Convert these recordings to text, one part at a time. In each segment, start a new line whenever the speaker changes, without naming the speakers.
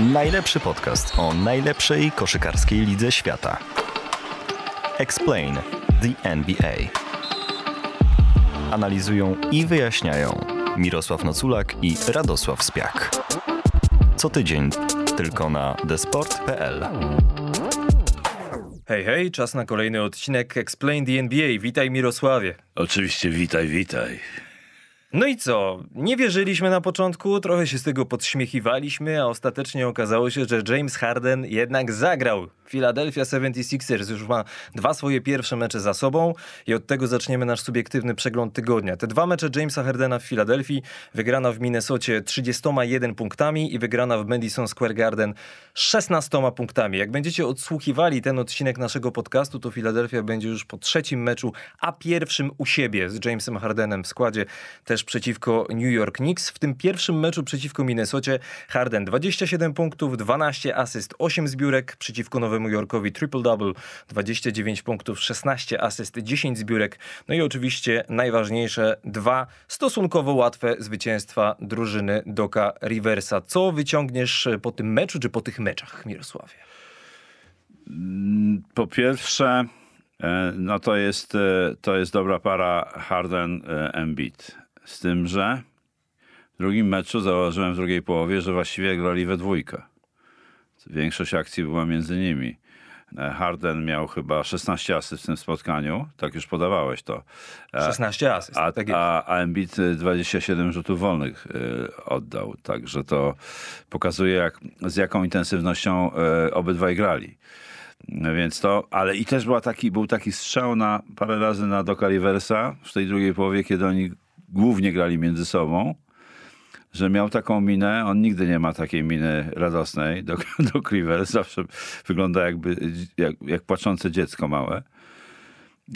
Najlepszy podcast o najlepszej koszykarskiej lidze świata. Explain the NBA. Analizują i wyjaśniają Mirosław Noculak i Radosław Spiak. Co tydzień tylko na desport.pl.
Hej, hej, czas na kolejny odcinek Explain the NBA. Witaj Mirosławie.
Oczywiście, witaj, witaj.
No i co? Nie wierzyliśmy na początku, trochę się z tego podśmiechiwaliśmy, a ostatecznie okazało się, że James Harden jednak zagrał. Philadelphia 76ers już ma dwa swoje pierwsze mecze za sobą i od tego zaczniemy nasz subiektywny przegląd tygodnia. Te dwa mecze Jamesa Hardena w Filadelfii, wygrana w Minnesocie 31 punktami i wygrana w Madison Square Garden 16 punktami. Jak będziecie odsłuchiwali ten odcinek naszego podcastu, to Philadelphia będzie już po trzecim meczu, a pierwszym u siebie z Jamesem Hardenem w składzie też przeciwko New York Knicks. W tym pierwszym meczu przeciwko Minnesocie Harden 27 punktów, 12 asyst, 8 zbiórek przeciwko Nowemu Jorkowi triple-double, 29 punktów, 16 asyst, 10 zbiórek. No i oczywiście najważniejsze dwa stosunkowo łatwe zwycięstwa drużyny Doka Riversa. Co wyciągniesz po tym meczu, czy po tych meczach, Mirosławie?
Po pierwsze, e, no to jest, e, to jest dobra para Harden-Embiid. Z tym, że w drugim meczu zauważyłem w drugiej połowie, że właściwie grali we dwójkę. Większość akcji była między nimi. E, Harden miał chyba 16 asyst w tym spotkaniu, tak już podawałeś to.
16 asyst.
A,
tak
a, a Embiid 27 rzutów wolnych y, oddał, także to pokazuje jak, z jaką intensywnością obydwaj grali. Więc to, ale i też była taki, był taki strzał na parę razy na Doka Riversa w tej drugiej połowie, kiedy oni głównie grali między sobą, że miał taką minę, on nigdy nie ma takiej miny radosnej do, do Rivers, zawsze wygląda jakby, jak, jak płaczące dziecko małe,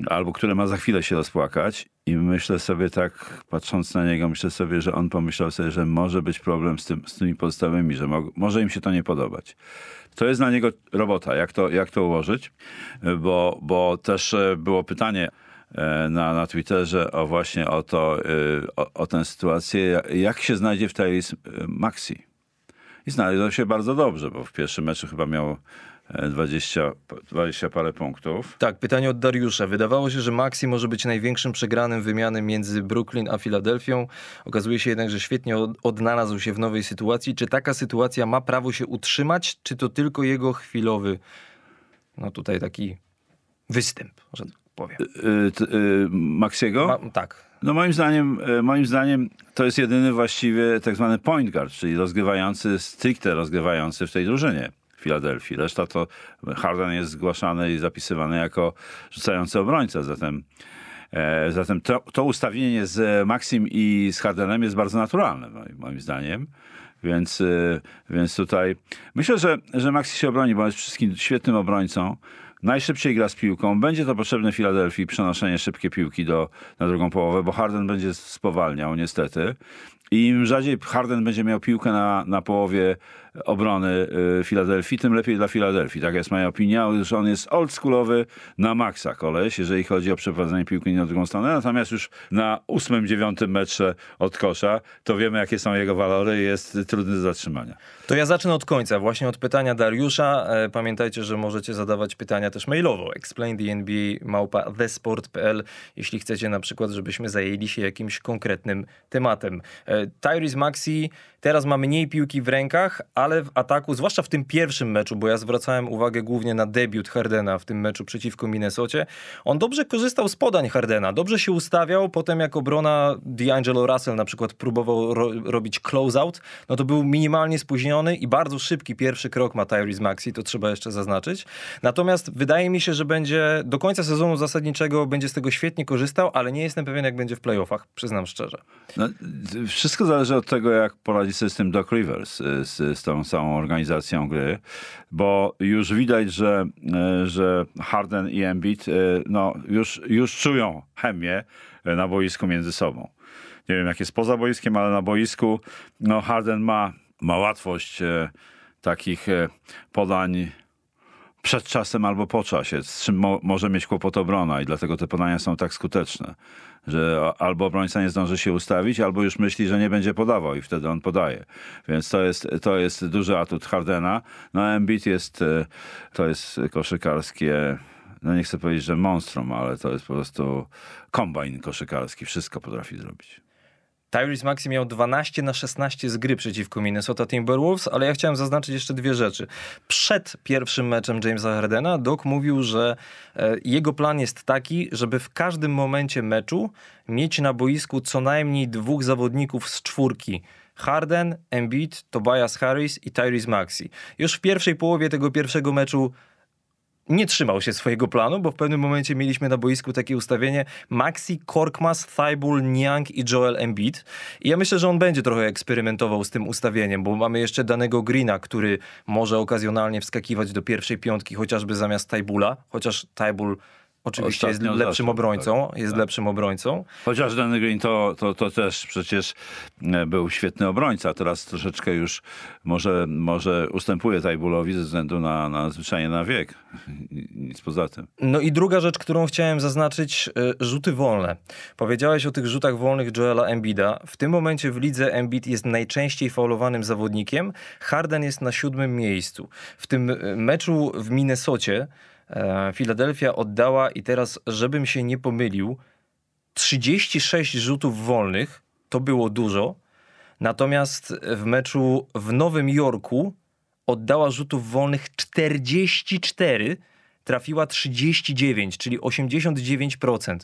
albo które ma za chwilę się rozpłakać i myślę sobie tak, patrząc na niego, myślę sobie, że on pomyślał sobie, że może być problem z, tym, z tymi pozostałymi, że mo, może im się to nie podobać. To jest dla niego robota, jak to, jak to ułożyć, bo, bo też było pytanie, na, na Twitterze o właśnie o, to, o, o tę sytuację, jak się znajdzie w tej Maxi. I znalazł się bardzo dobrze, bo w pierwszym meczu chyba miał 20, 20 parę punktów.
Tak, pytanie od Dariusza. Wydawało się, że Maxi może być największym przegranym wymiany między Brooklyn a Filadelfią. Okazuje się jednak, że świetnie od, odnalazł się w nowej sytuacji. Czy taka sytuacja ma prawo się utrzymać, czy to tylko jego chwilowy, no tutaj taki występ, powiem.
Y, y, y, Maxiego?
Ma, tak.
No moim zdaniem, moim zdaniem to jest jedyny właściwie tak zwany point guard, czyli rozgrywający, stricte rozgrywający w tej drużynie. Filadelfii. Reszta to Harden jest zgłaszany i zapisywany jako rzucający obrońca, zatem e, Zatem to, to, ustawienie z Maxim i z Hardenem jest bardzo naturalne, moim zdaniem. Więc, więc tutaj myślę, że, że Maxi się obroni, bo jest wszystkim świetnym obrońcą najszybciej gra z piłką. Będzie to potrzebne Filadelfii, przenoszenie szybkie piłki do, na drugą połowę, bo Harden będzie spowalniał niestety. I im rzadziej Harden będzie miał piłkę na, na połowie obrony y, Filadelfii, tym lepiej dla Filadelfii. Tak jest moja opinia, gdyż on jest oldschoolowy na maksa koleś, jeżeli chodzi o przeprowadzenie piłki na drugą stronę. Natomiast już na ósmym, dziewiątym metrze od kosza, to wiemy, jakie są jego walory i jest trudny do zatrzymania.
To ja zacznę od końca, właśnie od pytania Dariusza. E, pamiętajcie, że możecie zadawać pytania też mailowo. Explain the NBA małpa thesport.pl, jeśli chcecie na przykład, żebyśmy zajęli się jakimś konkretnym tematem. E, Tyrese Maxi teraz ma mniej piłki w rękach, ale w ataku, zwłaszcza w tym pierwszym meczu, bo ja zwracałem uwagę głównie na debiut Hardena w tym meczu przeciwko Minnesocie, on dobrze korzystał z podań Hardena, dobrze się ustawiał, potem jak obrona D'Angelo Russell na przykład próbował ro robić closeout, no to był minimalnie spóźniony i bardzo szybki pierwszy krok ma Tyrese Maxi, to trzeba jeszcze zaznaczyć. Natomiast wydaje mi się, że będzie do końca sezonu zasadniczego będzie z tego świetnie korzystał, ale nie jestem pewien jak będzie w playoffach, przyznam szczerze. No,
wszystko zależy od tego, jak poradzi sobie z tym Doc Rivers, z, z tą całą organizacją gry, bo już widać, że, e, że Harden i Embiid e, no, już, już czują chemię na boisku między sobą. Nie wiem, jak jest poza boiskiem, ale na boisku no, Harden ma, ma łatwość takich podań przed czasem albo po czasie, z czym mo może mieć kłopot obrona i dlatego te podania są tak skuteczne, że albo obrońca nie zdąży się ustawić, albo już myśli, że nie będzie podawał i wtedy on podaje. Więc to jest, to jest duży atut Hardena. No Embiid jest, e, to jest koszykarskie no nie chcę powiedzieć, że monstrum, ale to jest po prostu kombajn koszykarski, wszystko potrafi zrobić.
Tyrese Maxi miał 12 na 16 z gry przeciwko Minnesota Timberwolves, ale ja chciałem zaznaczyć jeszcze dwie rzeczy. Przed pierwszym meczem Jamesa Hardena Doc mówił, że e, jego plan jest taki, żeby w każdym momencie meczu mieć na boisku co najmniej dwóch zawodników z czwórki. Harden, Embiid, Tobias Harris i Tyrese Maxi. Już w pierwszej połowie tego pierwszego meczu nie trzymał się swojego planu, bo w pewnym momencie mieliśmy na boisku takie ustawienie Maxi, Korkmaz, Thibault, Niang i Joel Embiid. I ja myślę, że on będzie trochę eksperymentował z tym ustawieniem, bo mamy jeszcze danego Greena, który może okazjonalnie wskakiwać do pierwszej piątki, chociażby zamiast Tybula, chociaż Tybul Oczywiście Ostatnio jest lepszym obrońcą, tak, jest tak. lepszym obrońcą.
Chociaż Danny Green to, to, to też przecież e, był świetny obrońca, teraz troszeczkę już może, może ustępuje Tajbulowi ze względu na, na zwyczajnie na wiek. Nic poza tym.
No i druga rzecz, którą chciałem zaznaczyć, e, rzuty wolne. Powiedziałeś o tych rzutach wolnych Joela Embida. W tym momencie w lidze Embiid jest najczęściej faulowanym zawodnikiem. Harden jest na siódmym miejscu. W tym e, meczu w Minnesocie Filadelfia e, oddała i teraz, żebym się nie pomylił, 36 rzutów wolnych, to było dużo. Natomiast w meczu w Nowym Jorku oddała rzutów wolnych 44 trafiła 39, czyli 89%.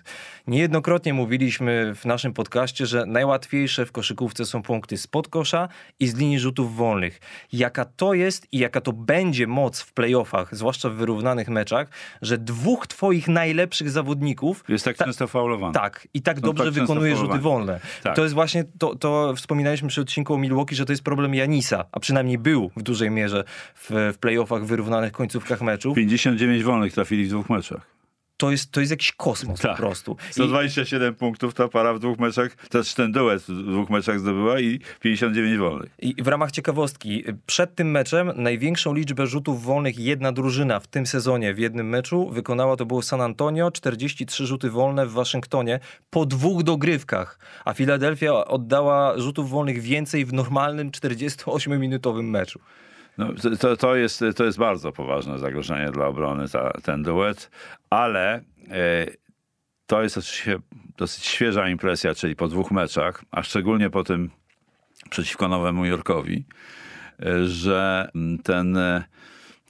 Niejednokrotnie mówiliśmy w naszym podcaście, że najłatwiejsze w koszykówce są punkty spod kosza i z linii rzutów wolnych. Jaka to jest i jaka to będzie moc w playoffach, zwłaszcza w wyrównanych meczach, że dwóch twoich najlepszych zawodników...
Jest tak ta, często faulowany.
Tak, i tak dobrze tak wykonuje rzuty wolne. Tak. To jest właśnie, to, to wspominaliśmy przy odcinku o Milwaukee, że to jest problem Janisa, a przynajmniej był w dużej mierze w, w playoffach, wyrównanych końcówkach meczów.
59 wolnych trafili w dwóch meczach
to jest, to jest jakiś kosmos tak. po prostu.
127 I... punktów ta para w dwóch meczach, też ten duet w dwóch meczach zdobyła i 59 wolnych.
I w ramach ciekawostki, przed tym meczem największą liczbę rzutów wolnych jedna drużyna w tym sezonie w jednym meczu wykonała to było San Antonio, 43 rzuty wolne w Waszyngtonie po dwóch dogrywkach, a Filadelfia oddała rzutów wolnych więcej w normalnym 48-minutowym meczu.
No, to, to, jest, to jest bardzo poważne zagrożenie dla obrony, ta, ten duet, ale e, to jest oczywiście dosyć świeża impresja, czyli po dwóch meczach, a szczególnie po tym przeciwko Nowemu Jorkowi, e, że ten e,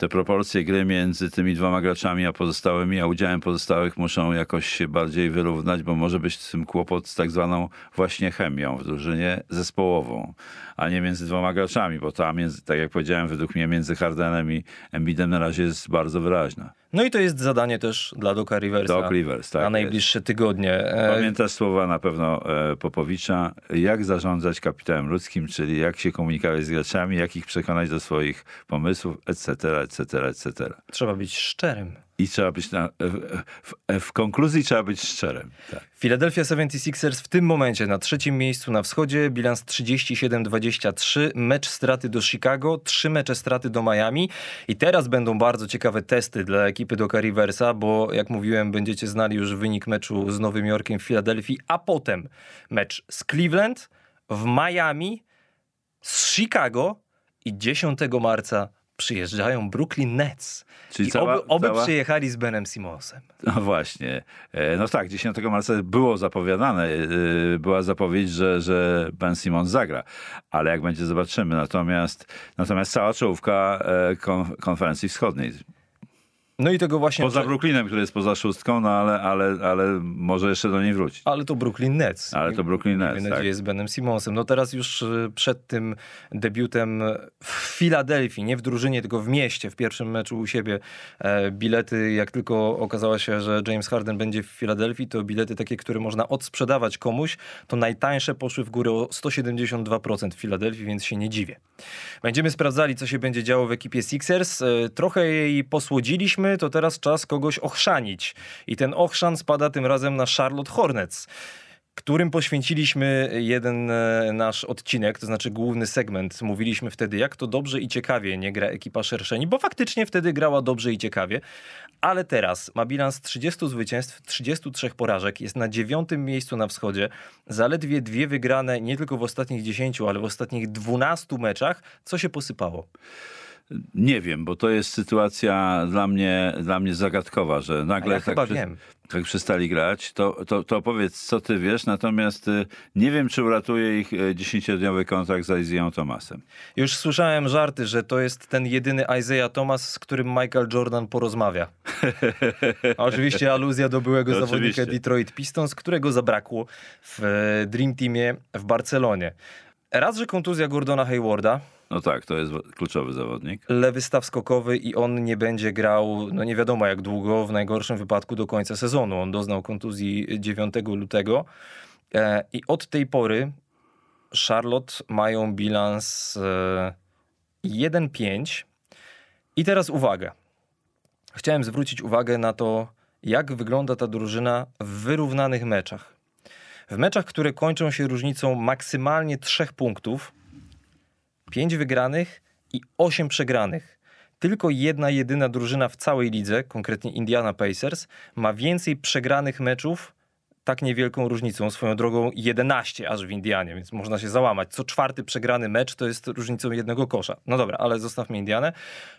te proporcje gry między tymi dwoma graczami a pozostałymi, a udziałem pozostałych muszą jakoś się bardziej wyrównać, bo może być z tym kłopot z tak zwaną właśnie chemią w drużynie zespołową, a nie między dwoma graczami, bo ta, między, tak jak powiedziałem, według mnie między Hardenem i Embidem na razie jest bardzo wyraźna.
No i to jest zadanie też dla Doka Riversa
Doc Rivers, tak
na najbliższe jest. tygodnie.
E, Pamiętasz słowa na pewno e, Popowicza, jak zarządzać kapitałem ludzkim, czyli jak się komunikować z graczami, jak ich przekonać do swoich pomysłów, etc., etc., etc.
Trzeba być szczerym.
I trzeba być na, w, w, konkluzji trzeba być szczerym. Tak.
Philadelphia 76ers w tym momencie na trzecim miejscu na wschodzie, bilans 37-23, mecz straty do Chicago, trzy mecze straty do Miami i teraz będą bardzo ciekawe testy dla ekipy Doka Riversa, bo jak mówiłem, będziecie znali już wynik meczu z Nowym Jorkiem w Filadelfii, a potem mecz z Cleveland, w Miami, z Chicago i 10 marca przyjeżdżają Brooklyn Nets. Czyli I cała, oby, oby cała... przyjechali z Benem Simonsem.
No właśnie. E, no tak, 10 marca było zapowiadane, e, była zapowiedź, że, że Ben Simons zagra. Ale jak będzie, zobaczymy. Natomiast, natomiast cała czołówka e, konferencji wschodniej
no i tego właśnie...
Poza Brooklynem, który jest poza szóstką, no ale, ale, ale może jeszcze do niej wrócić.
Ale to Brooklyn Nets.
Ale to Brooklyn Nets, Miejmy
tak. nadzieję z Benem Simonsem. No teraz już y, przed tym debiutem w Filadelfii, nie w drużynie, tylko w mieście, w pierwszym meczu u siebie, e, bilety, jak tylko okazało się, że James Harden będzie w Filadelfii, to bilety takie, które można odsprzedawać komuś, to najtańsze poszły w górę o 172% w Filadelfii, więc się nie dziwię. Będziemy sprawdzali, co się będzie działo w ekipie Sixers. E, trochę jej posłodziliśmy, to teraz czas kogoś ochrzanić. I ten ochrzan spada tym razem na Charlotte Hornets. którym poświęciliśmy jeden e, nasz odcinek, to znaczy główny segment. Mówiliśmy wtedy, jak to dobrze i ciekawie nie gra ekipa Szerszeni, bo faktycznie wtedy grała dobrze i ciekawie, ale teraz ma bilans 30 zwycięstw, 33 porażek, jest na dziewiątym miejscu na wschodzie, zaledwie dwie wygrane nie tylko w ostatnich 10, ale w ostatnich 12 meczach. Co się posypało?
Nie wiem, bo to jest sytuacja dla mnie, dla mnie zagadkowa, że nagle
ja
tak, przy- tak przestali grać. To, to, to powiedz, co ty wiesz, natomiast y, nie wiem, czy uratuje ich y, 10-dniowy kontrakt z Isaiah Thomasem.
Już słyszałem żarty, że to jest ten jedyny Isaiah Thomas, z którym Michael Jordan porozmawia. A oczywiście aluzja do byłego
Oczywiście.
zawodnika Detroit Pistons, którego zabrakło w e, Dream Teamie w Barcelonie. Raz, że kontuzja Gordona Haywarda,
No tak, to jest kluczowy zawodnik.
lewy staw skokowy i on nie będzie grał, no nie wiadomo jak długo, w najgorszym wypadku do końca sezonu. On doznał kontuzji 9 lutego e, i od tej pory Charlotte mają bilans e, 1-5 i teraz uwaga. Chciałem zwrócić uwagę na to, jak wygląda ta drużyna w wyrównanych meczach. W meczach, które kończą się różnicą maksymalnie 3 punktów, 5 wygranych i 8 przegranych. Tylko jedna jedyna drużyna w całej lidze, konkretnie Indiana Pacers, ma więcej przegranych meczów tak niewielką różnicą. Swoją drogą 11 aż w Indianie, więc można się załamać. Co czwarty przegrany mecz to jest różnicą jednego kosza. No dobra, ale zostawmy Indianę.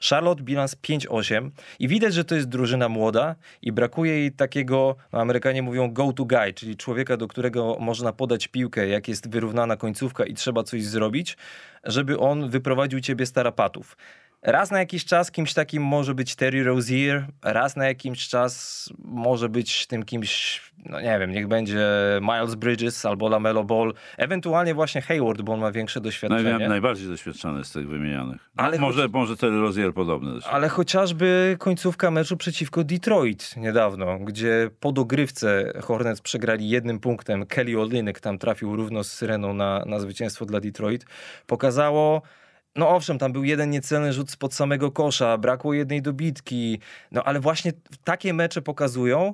Charlotte bilans 5-8 i widać, że to jest drużyna młoda i brakuje jej takiego, no Amerykanie mówią go to guy, czyli człowieka, do którego można podać piłkę, jak jest wyrównana końcówka i trzeba coś zrobić, żeby on wyprowadził ciebie z tarapatów. Raz na jakiś czas kimś takim może być Terry Rozier, raz na jakiś czas może być tym kimś, no nie wiem, niech będzie Miles Bridges albo LaMelo Ball, ewentualnie właśnie Hayward, bo on ma większe doświadczenie.
Naj, najbardziej doświadczony z tych wymienionych. No,
Ale
może, może Terry Rozier podobny.
Ale chociażby końcówka meczu przeciwko Detroit niedawno, gdzie po dogrywce Hornets przegrali jednym punktem, Kelly Olynyk tam trafił równo z Syreną na, na zwycięstwo dla Detroit, pokazało, no owszem, tam był jeden niecelny rzut spod samego kosza, brakło jednej dobitki, no ale właśnie takie mecze pokazują,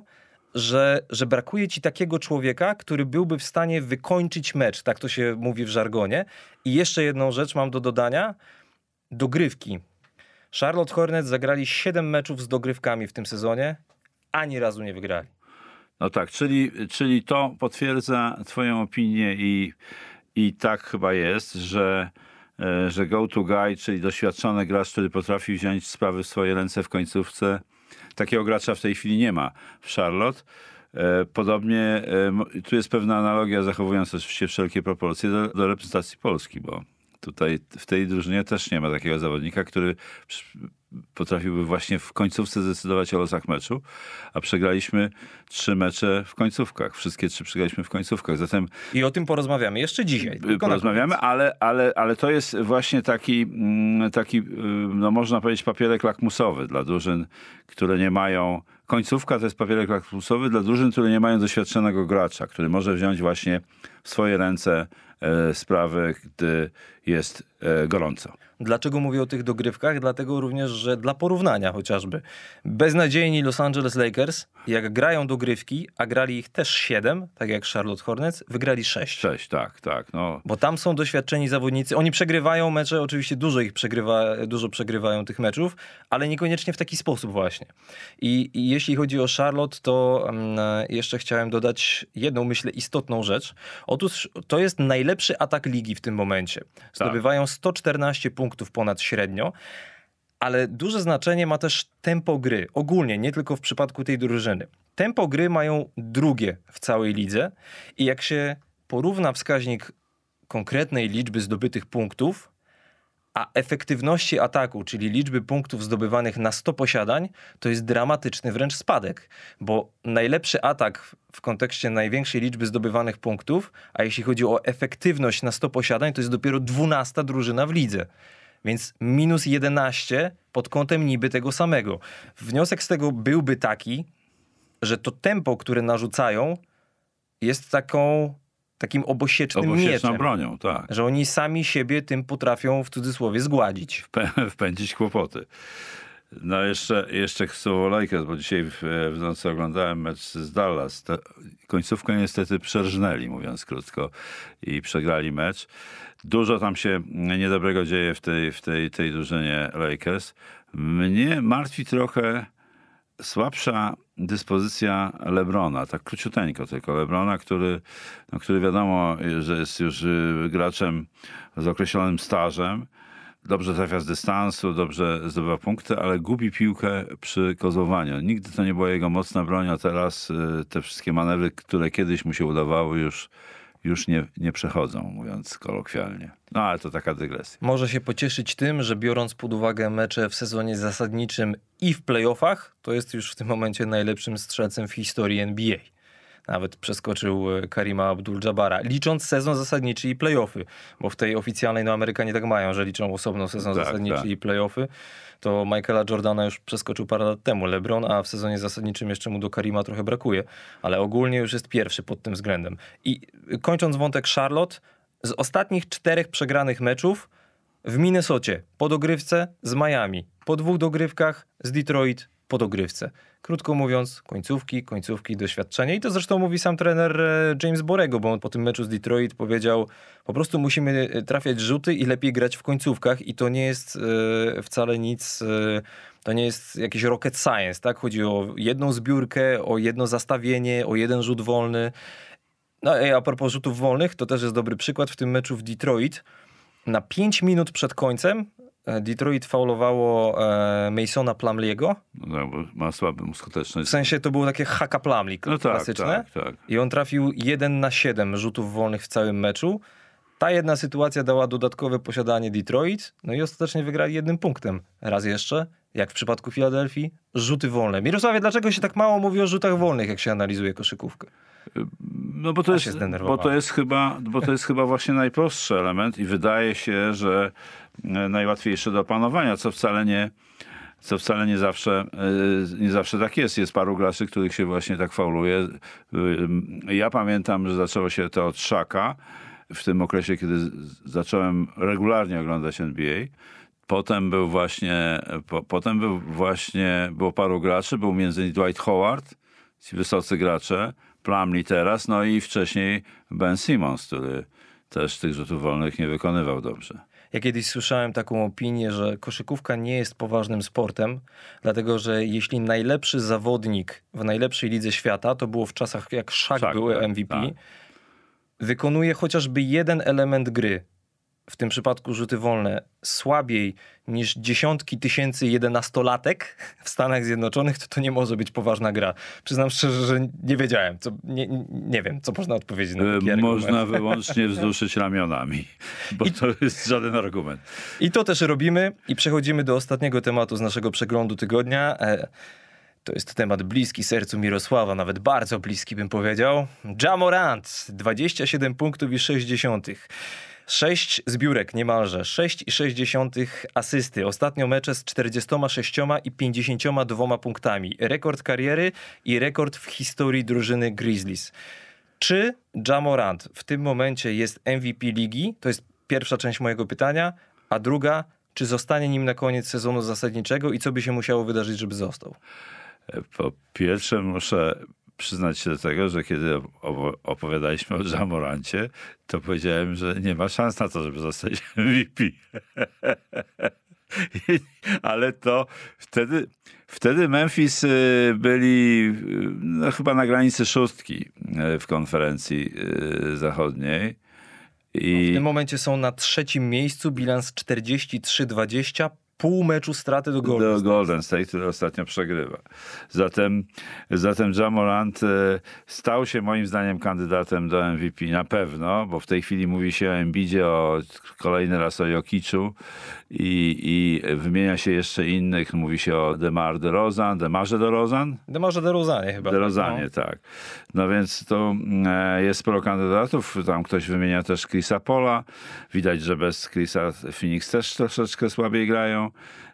że, że brakuje ci takiego człowieka, który byłby w stanie wykończyć mecz, tak to się mówi w żargonie. I jeszcze jedną rzecz mam do dodania, dogrywki. Charlotte Hornets zagrali 7 meczów z dogrywkami w tym sezonie, ani razu nie wygrali.
No tak, czyli, czyli to potwierdza twoją opinię i, i tak chyba jest, że, że go to guy, czyli doświadczony gracz, który potrafi wziąć sprawy w swoje ręce w końcówce, takiego gracza w tej chwili nie ma w Charlotte. E, Podobnie e, tu jest pewna analogia, zachowując oczywiście wszelkie proporcje do, do reprezentacji Polski, bo tutaj w tej drużynie też nie ma takiego zawodnika, który potrafiłby właśnie w końcówce zdecydować o losach meczu, a przegraliśmy trzy mecze w końcówkach. Wszystkie trzy przegraliśmy w końcówkach. Zatem
I o tym porozmawiamy jeszcze dzisiaj. na
porozmawiamy, ale, ale, ale to jest właśnie taki, mm, taki, y, no można powiedzieć, papierek lakmusowy dla drużyn, które nie mają. Końcówka to jest papierek lakmusowy dla drużyn, które nie mają doświadczonego gracza, który może wziąć właśnie w swoje ręce e, sprawy, gdy jest e, gorąco.
Dlaczego mówię o tych dogrywkach? Dlatego również, że dla porównania chociażby. Beznadziejni Los Angeles Lakers, jak grają dogrywki, a grali ich też 7, tak jak Charlotte Hornets, wygrali 6.
Cześć, tak, tak. No,
Bo tam są doświadczeni zawodnicy. Oni przegrywają mecze, oczywiście dużo ich przegrywa, dużo przegrywają tych meczów, ale niekoniecznie w taki sposób właśnie. I, i jeśli chodzi o Charlotte, to mm, jeszcze chciałem dodać jedną, myślę, istotną rzecz. Otóż to jest najlepszy atak ligi w tym momencie. Zdobywają 114 punktów ponad średnio. Ale duże znaczenie ma też tempo gry. Ogólnie, nie tylko w przypadku tej drużyny. Tempo gry mają drugie w całej lidze i jak się porówna wskaźnik konkretnej liczby zdobytych punktów, a efektywności ataku, czyli liczby punktów zdobywanych na 100 posiadań, to jest dramatyczny wręcz spadek, bo najlepszy atak w kontekście największej liczby zdobywanych punktów, a jeśli chodzi o efektywność na 100 posiadań, to jest dopiero 12 drużyna w lidze. Więc minus 11 pod kątem niby tego samego. Wniosek z tego byłby taki, że to tempo, które narzucają, jest taką, takim obosiecznym
obosieczną
mieczem.
bronią, tak.
Że oni sami siebie tym potrafią w cudzysłowie zgładzić.
Wpę- Wpędzić kłopoty. No jeszcze, jeszcze słowo Lakers, bo dzisiaj w, w nocy oglądałem mecz z Dallas. To końcówkę niestety przerżnęli, mówiąc krótko, i przegrali mecz. Dużo tam się niedobrego dzieje w tej, w tej, tej drużynie Lakers. Mnie martwi trochę słabsza dyspozycja Lebrona, tak króciuteńko tylko. Lebrona, który, no, który wiadomo, że jest już y, graczem z określonym stażem, dobrze trafia z dystansu, dobrze zdobywa punkty, ale gubi piłkę przy kozłowaniu. Nigdy to nie była jego mocna broń, a teraz y, te wszystkie manewry, które kiedyś mu się udawały, już, już nie, nie przechodzą, mówiąc kolokwialnie. No ale to taka dygresja.
Może się pocieszyć tym, że biorąc pod uwagę mecze w sezonie zasadniczym i w playoffach, to jest już w tym momencie najlepszym strzelcem w historii NBA. Nawet przeskoczył e, Karima Abdul-Jabara, licząc sezon zasadniczy i playoffy, bo w tej oficjalnej no Amerykanie tak mają, że liczą osobno sezon
Tak,
zasadniczy
tak.
i playoffy. To Michaela Jordana już przeskoczył parę lat temu LeBron, a w sezonie zasadniczym jeszcze mu do Karima trochę brakuje, ale ogólnie już jest pierwszy pod tym względem. I y, kończąc wątek Charlotte, z ostatnich czterech przegranych meczów w Minnesocie po dogrywce z Miami, po dwóch dogrywkach z Detroit po dogrywce. Krótko mówiąc, końcówki, końcówki, doświadczenie. I to zresztą mówi sam trener e, James Borego, bo on po tym meczu z Detroit powiedział, po prostu musimy e, trafiać rzuty i lepiej grać w końcówkach i to nie jest e, wcale nic, to nie jest jakiś rocket science, tak? Chodzi o jedną zbiórkę, o jedno zastawienie, o jeden rzut wolny. No a propos rzutów wolnych, to też jest dobry przykład w tym meczu w Detroit. Na 5 minut przed końcem Detroit faulowało e, Masona Plumleego.
No, bo ma słabą skuteczność.
W sensie to było takie haka Plumlee
No tak,
klasyczne.
tak, tak.
I on trafił 1 na 7 rzutów wolnych w całym meczu. Ta jedna sytuacja dała dodatkowe posiadanie Detroit, no i ostatecznie wygrali jednym punktem. Raz jeszcze, jak w przypadku Filadelfii, rzuty wolne. Mirosławie, dlaczego się tak mało mówi o rzutach wolnych, jak się analizuje koszykówkę?
No bo to,
A
jest, bo, to jest chyba, bo to jest chyba właśnie najprostszy element i wydaje się, że e, najłatwiejszy do opanowania, co wcale nie, co wcale nie zawsze, e, nie zawsze tak jest. Jest paru graczy, których się właśnie tak fauluje. E, Ja pamiętam, że zaczęło się to od Szaka w tym okresie, kiedy zacząłem regularnie oglądać NBA. Potem był właśnie, po, potem był właśnie, było paru graczy, był między innymi Dwight Howard, ci wysocy gracze, Plumlee teraz, no i wcześniej Ben Simmons, który też tych rzutów wolnych nie wykonywał dobrze.
Ja kiedyś słyszałem taką opinię, że koszykówka nie jest poważnym sportem, dlatego że jeśli najlepszy zawodnik w najlepszej lidze świata, to było w czasach jak Shaq
Shaq,
był
tak,
MVP,
tak.
wykonuje chociażby jeden element gry, w tym przypadku rzuty wolne, słabiej niż dziesiątki tysięcy jedenastolatek w Stanach Zjednoczonych, to to nie może być poważna gra. Przyznam szczerze, że nie wiedziałem, co, nie, nie wiem, co można odpowiedzieć na taki
E,
argument.
Można wyłącznie wzruszyć ramionami, bo to jest żaden argument.
I to też robimy i przechodzimy do ostatniego tematu z naszego przeglądu tygodnia. E, To jest temat bliski sercu Mirosława, nawet bardzo bliski bym powiedział. Jamorant, 27 punktów i 60. 6 zbiórek niemalże, 6,6 asysty. Ostatnio mecze z 46 i 52 punktami. Rekord kariery i rekord w historii drużyny Grizzlies. Czy Jamorant w tym momencie jest MVP ligi? To jest pierwsza część mojego pytania. A druga, czy zostanie nim na koniec sezonu zasadniczego i co by się musiało wydarzyć, żeby został?
Po pierwsze muszę przyznać się do tego, że kiedy op- opowiadaliśmy o Jamorancie, to powiedziałem, że nie ma szans na to, żeby zostać MVP. Ale to wtedy, wtedy Memphis y, byli y, no, chyba na granicy szóstki y, w konferencji zachodniej.
W
I
tym momencie są na trzecim miejscu, bilans 43-20, pół meczu straty do Golden
do
State.
Golden State, który ostatnio przegrywa. Zatem, zatem Jamorant e, stał się moim zdaniem kandydatem do MVP na pewno, bo w tej chwili mówi się o Embidzie, o kolejny raz o Jokiczu i, i wymienia się jeszcze innych. Mówi się o Demar DeRozan, Demarze DeRozan?
Demarze DeRozanie chyba.
DeRozanie,
no.
tak. No więc to e, jest sporo kandydatów. Tam ktoś wymienia też Chrisa Pola. Widać, że bez Chrisa Phoenix też troszeczkę słabiej grają. Grają,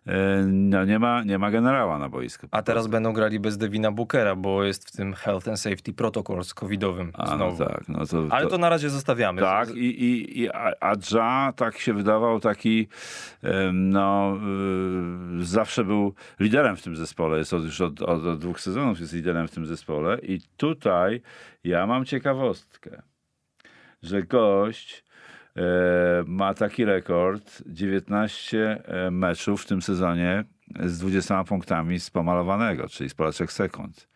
e, no nie ma, nie ma generała na boisku.
A teraz będą grali bez Devina Bookera, bo jest w tym Health and Safety Protocols covidowym
A, no tak, no to,
Ale to na razie zostawiamy.
Tak, i, i, i Adja tak się wydawał taki, no, y, zawsze był liderem w tym zespole, jest od, już od, od, od dwóch sezonów jest liderem w tym zespole i tutaj ja mam ciekawostkę, że gość ma taki rekord, 19 e, meczów w tym sezonie z 20 punktami z pomalowanego, czyli z pola 3 sekund.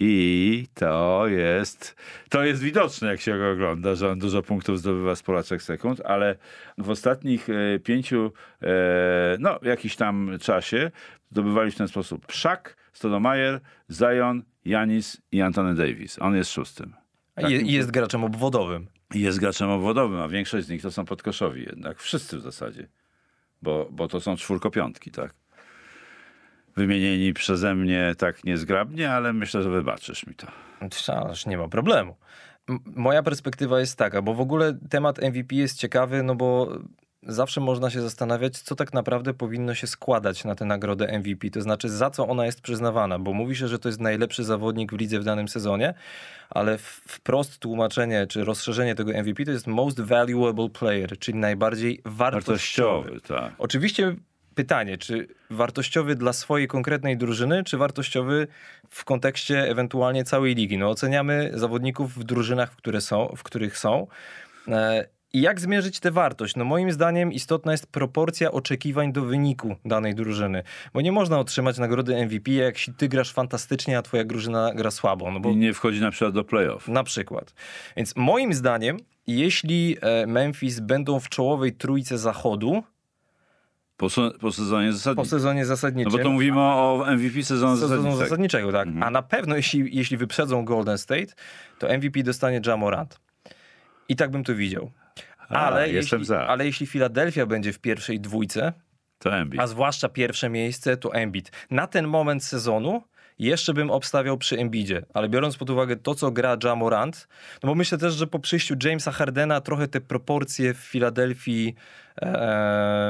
I to jest, to jest widoczne, jak się go ogląda, że on dużo punktów zdobywa z pola 3 sekund, ale w ostatnich e, pięciu, e, no, jakiś tam czasie zdobywali w ten sposób Szak, Stodomajer, Zion, Janis i Antony Davis. On jest szóstym.
I jest graczem obwodowym.
Jest graczem obwodowym, a większość z nich to są podkoszowi jednak. Wszyscy w zasadzie. Bo, bo to są czwórkopiątki, tak? Wymienieni przeze mnie tak niezgrabnie, ale myślę, że wybaczysz mi to.
Ależ nie ma problemu. Moja perspektywa jest taka, bo w ogóle temat MVP jest ciekawy, no bo zawsze można się zastanawiać, co tak naprawdę powinno się składać na tę nagrodę MVP, to znaczy za co ona jest przyznawana, bo mówi się, że to jest najlepszy zawodnik w lidze w danym sezonie, ale wprost tłumaczenie czy rozszerzenie tego MVP to jest Most Valuable Player, czyli najbardziej wartościowy.
Wartościowy, tak.
Oczywiście pytanie, czy wartościowy dla swojej konkretnej drużyny, czy wartościowy w kontekście ewentualnie całej ligi? No oceniamy zawodników w drużynach, w, które są, w których są. I jak zmierzyć tę wartość? No moim zdaniem istotna jest proporcja oczekiwań do wyniku danej drużyny. Bo nie można otrzymać nagrody MVP, jak ty grasz fantastycznie, a twoja drużyna gra słabo. No bo
I nie wchodzi na przykład do playoff.
na przykład. Więc moim zdaniem, jeśli e, Memphis będą w czołowej trójce zachodu,
Po, po sezonie
po
zasadniczym.
sezonie
No
zasadniczym.
bo to mówimy o MVP sezonu
sezonu
zasadniczego.
zasadniczego, tak.
Mhm.
A na pewno jeśli, jeśli wyprzedzą Golden State, to MVP dostanie Jamorant. I tak bym to widział.
A,
Ale,
jestem
jeśli,
za.
ale jeśli Philadelphia będzie w pierwszej dwójce,
To Embiid.
a zwłaszcza pierwsze miejsce, to Embiid. Na ten moment sezonu jeszcze bym obstawiał przy Embidzie, ale biorąc pod uwagę to, co gra Jamorant, no bo myślę też, że po przyjściu Jamesa Hardena trochę te proporcje w Filadelfii,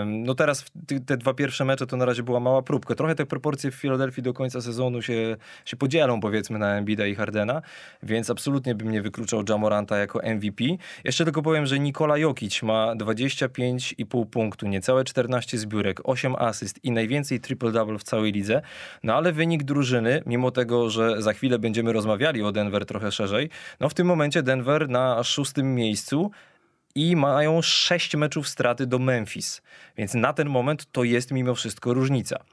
no teraz te dwa pierwsze mecze to na razie była mała próbka, trochę te proporcje w Filadelfii do końca sezonu się, się podzielą powiedzmy na Embida i Hardena, więc absolutnie bym nie wykluczał Jamoranta jako MVP. Jeszcze tylko powiem, że Nikola Jokic ma 25,5 punktu, niecałe 14 zbiórek, 8 asyst i najwięcej triple-double w całej lidze. No ale wynik drużyny, mimo tego, że za chwilę będziemy rozmawiali o Denver trochę szerzej, no w tym momencie Denver na szóstym miejscu i mają 6 meczów straty do Memphis. Więc na ten moment to jest mimo wszystko różnica.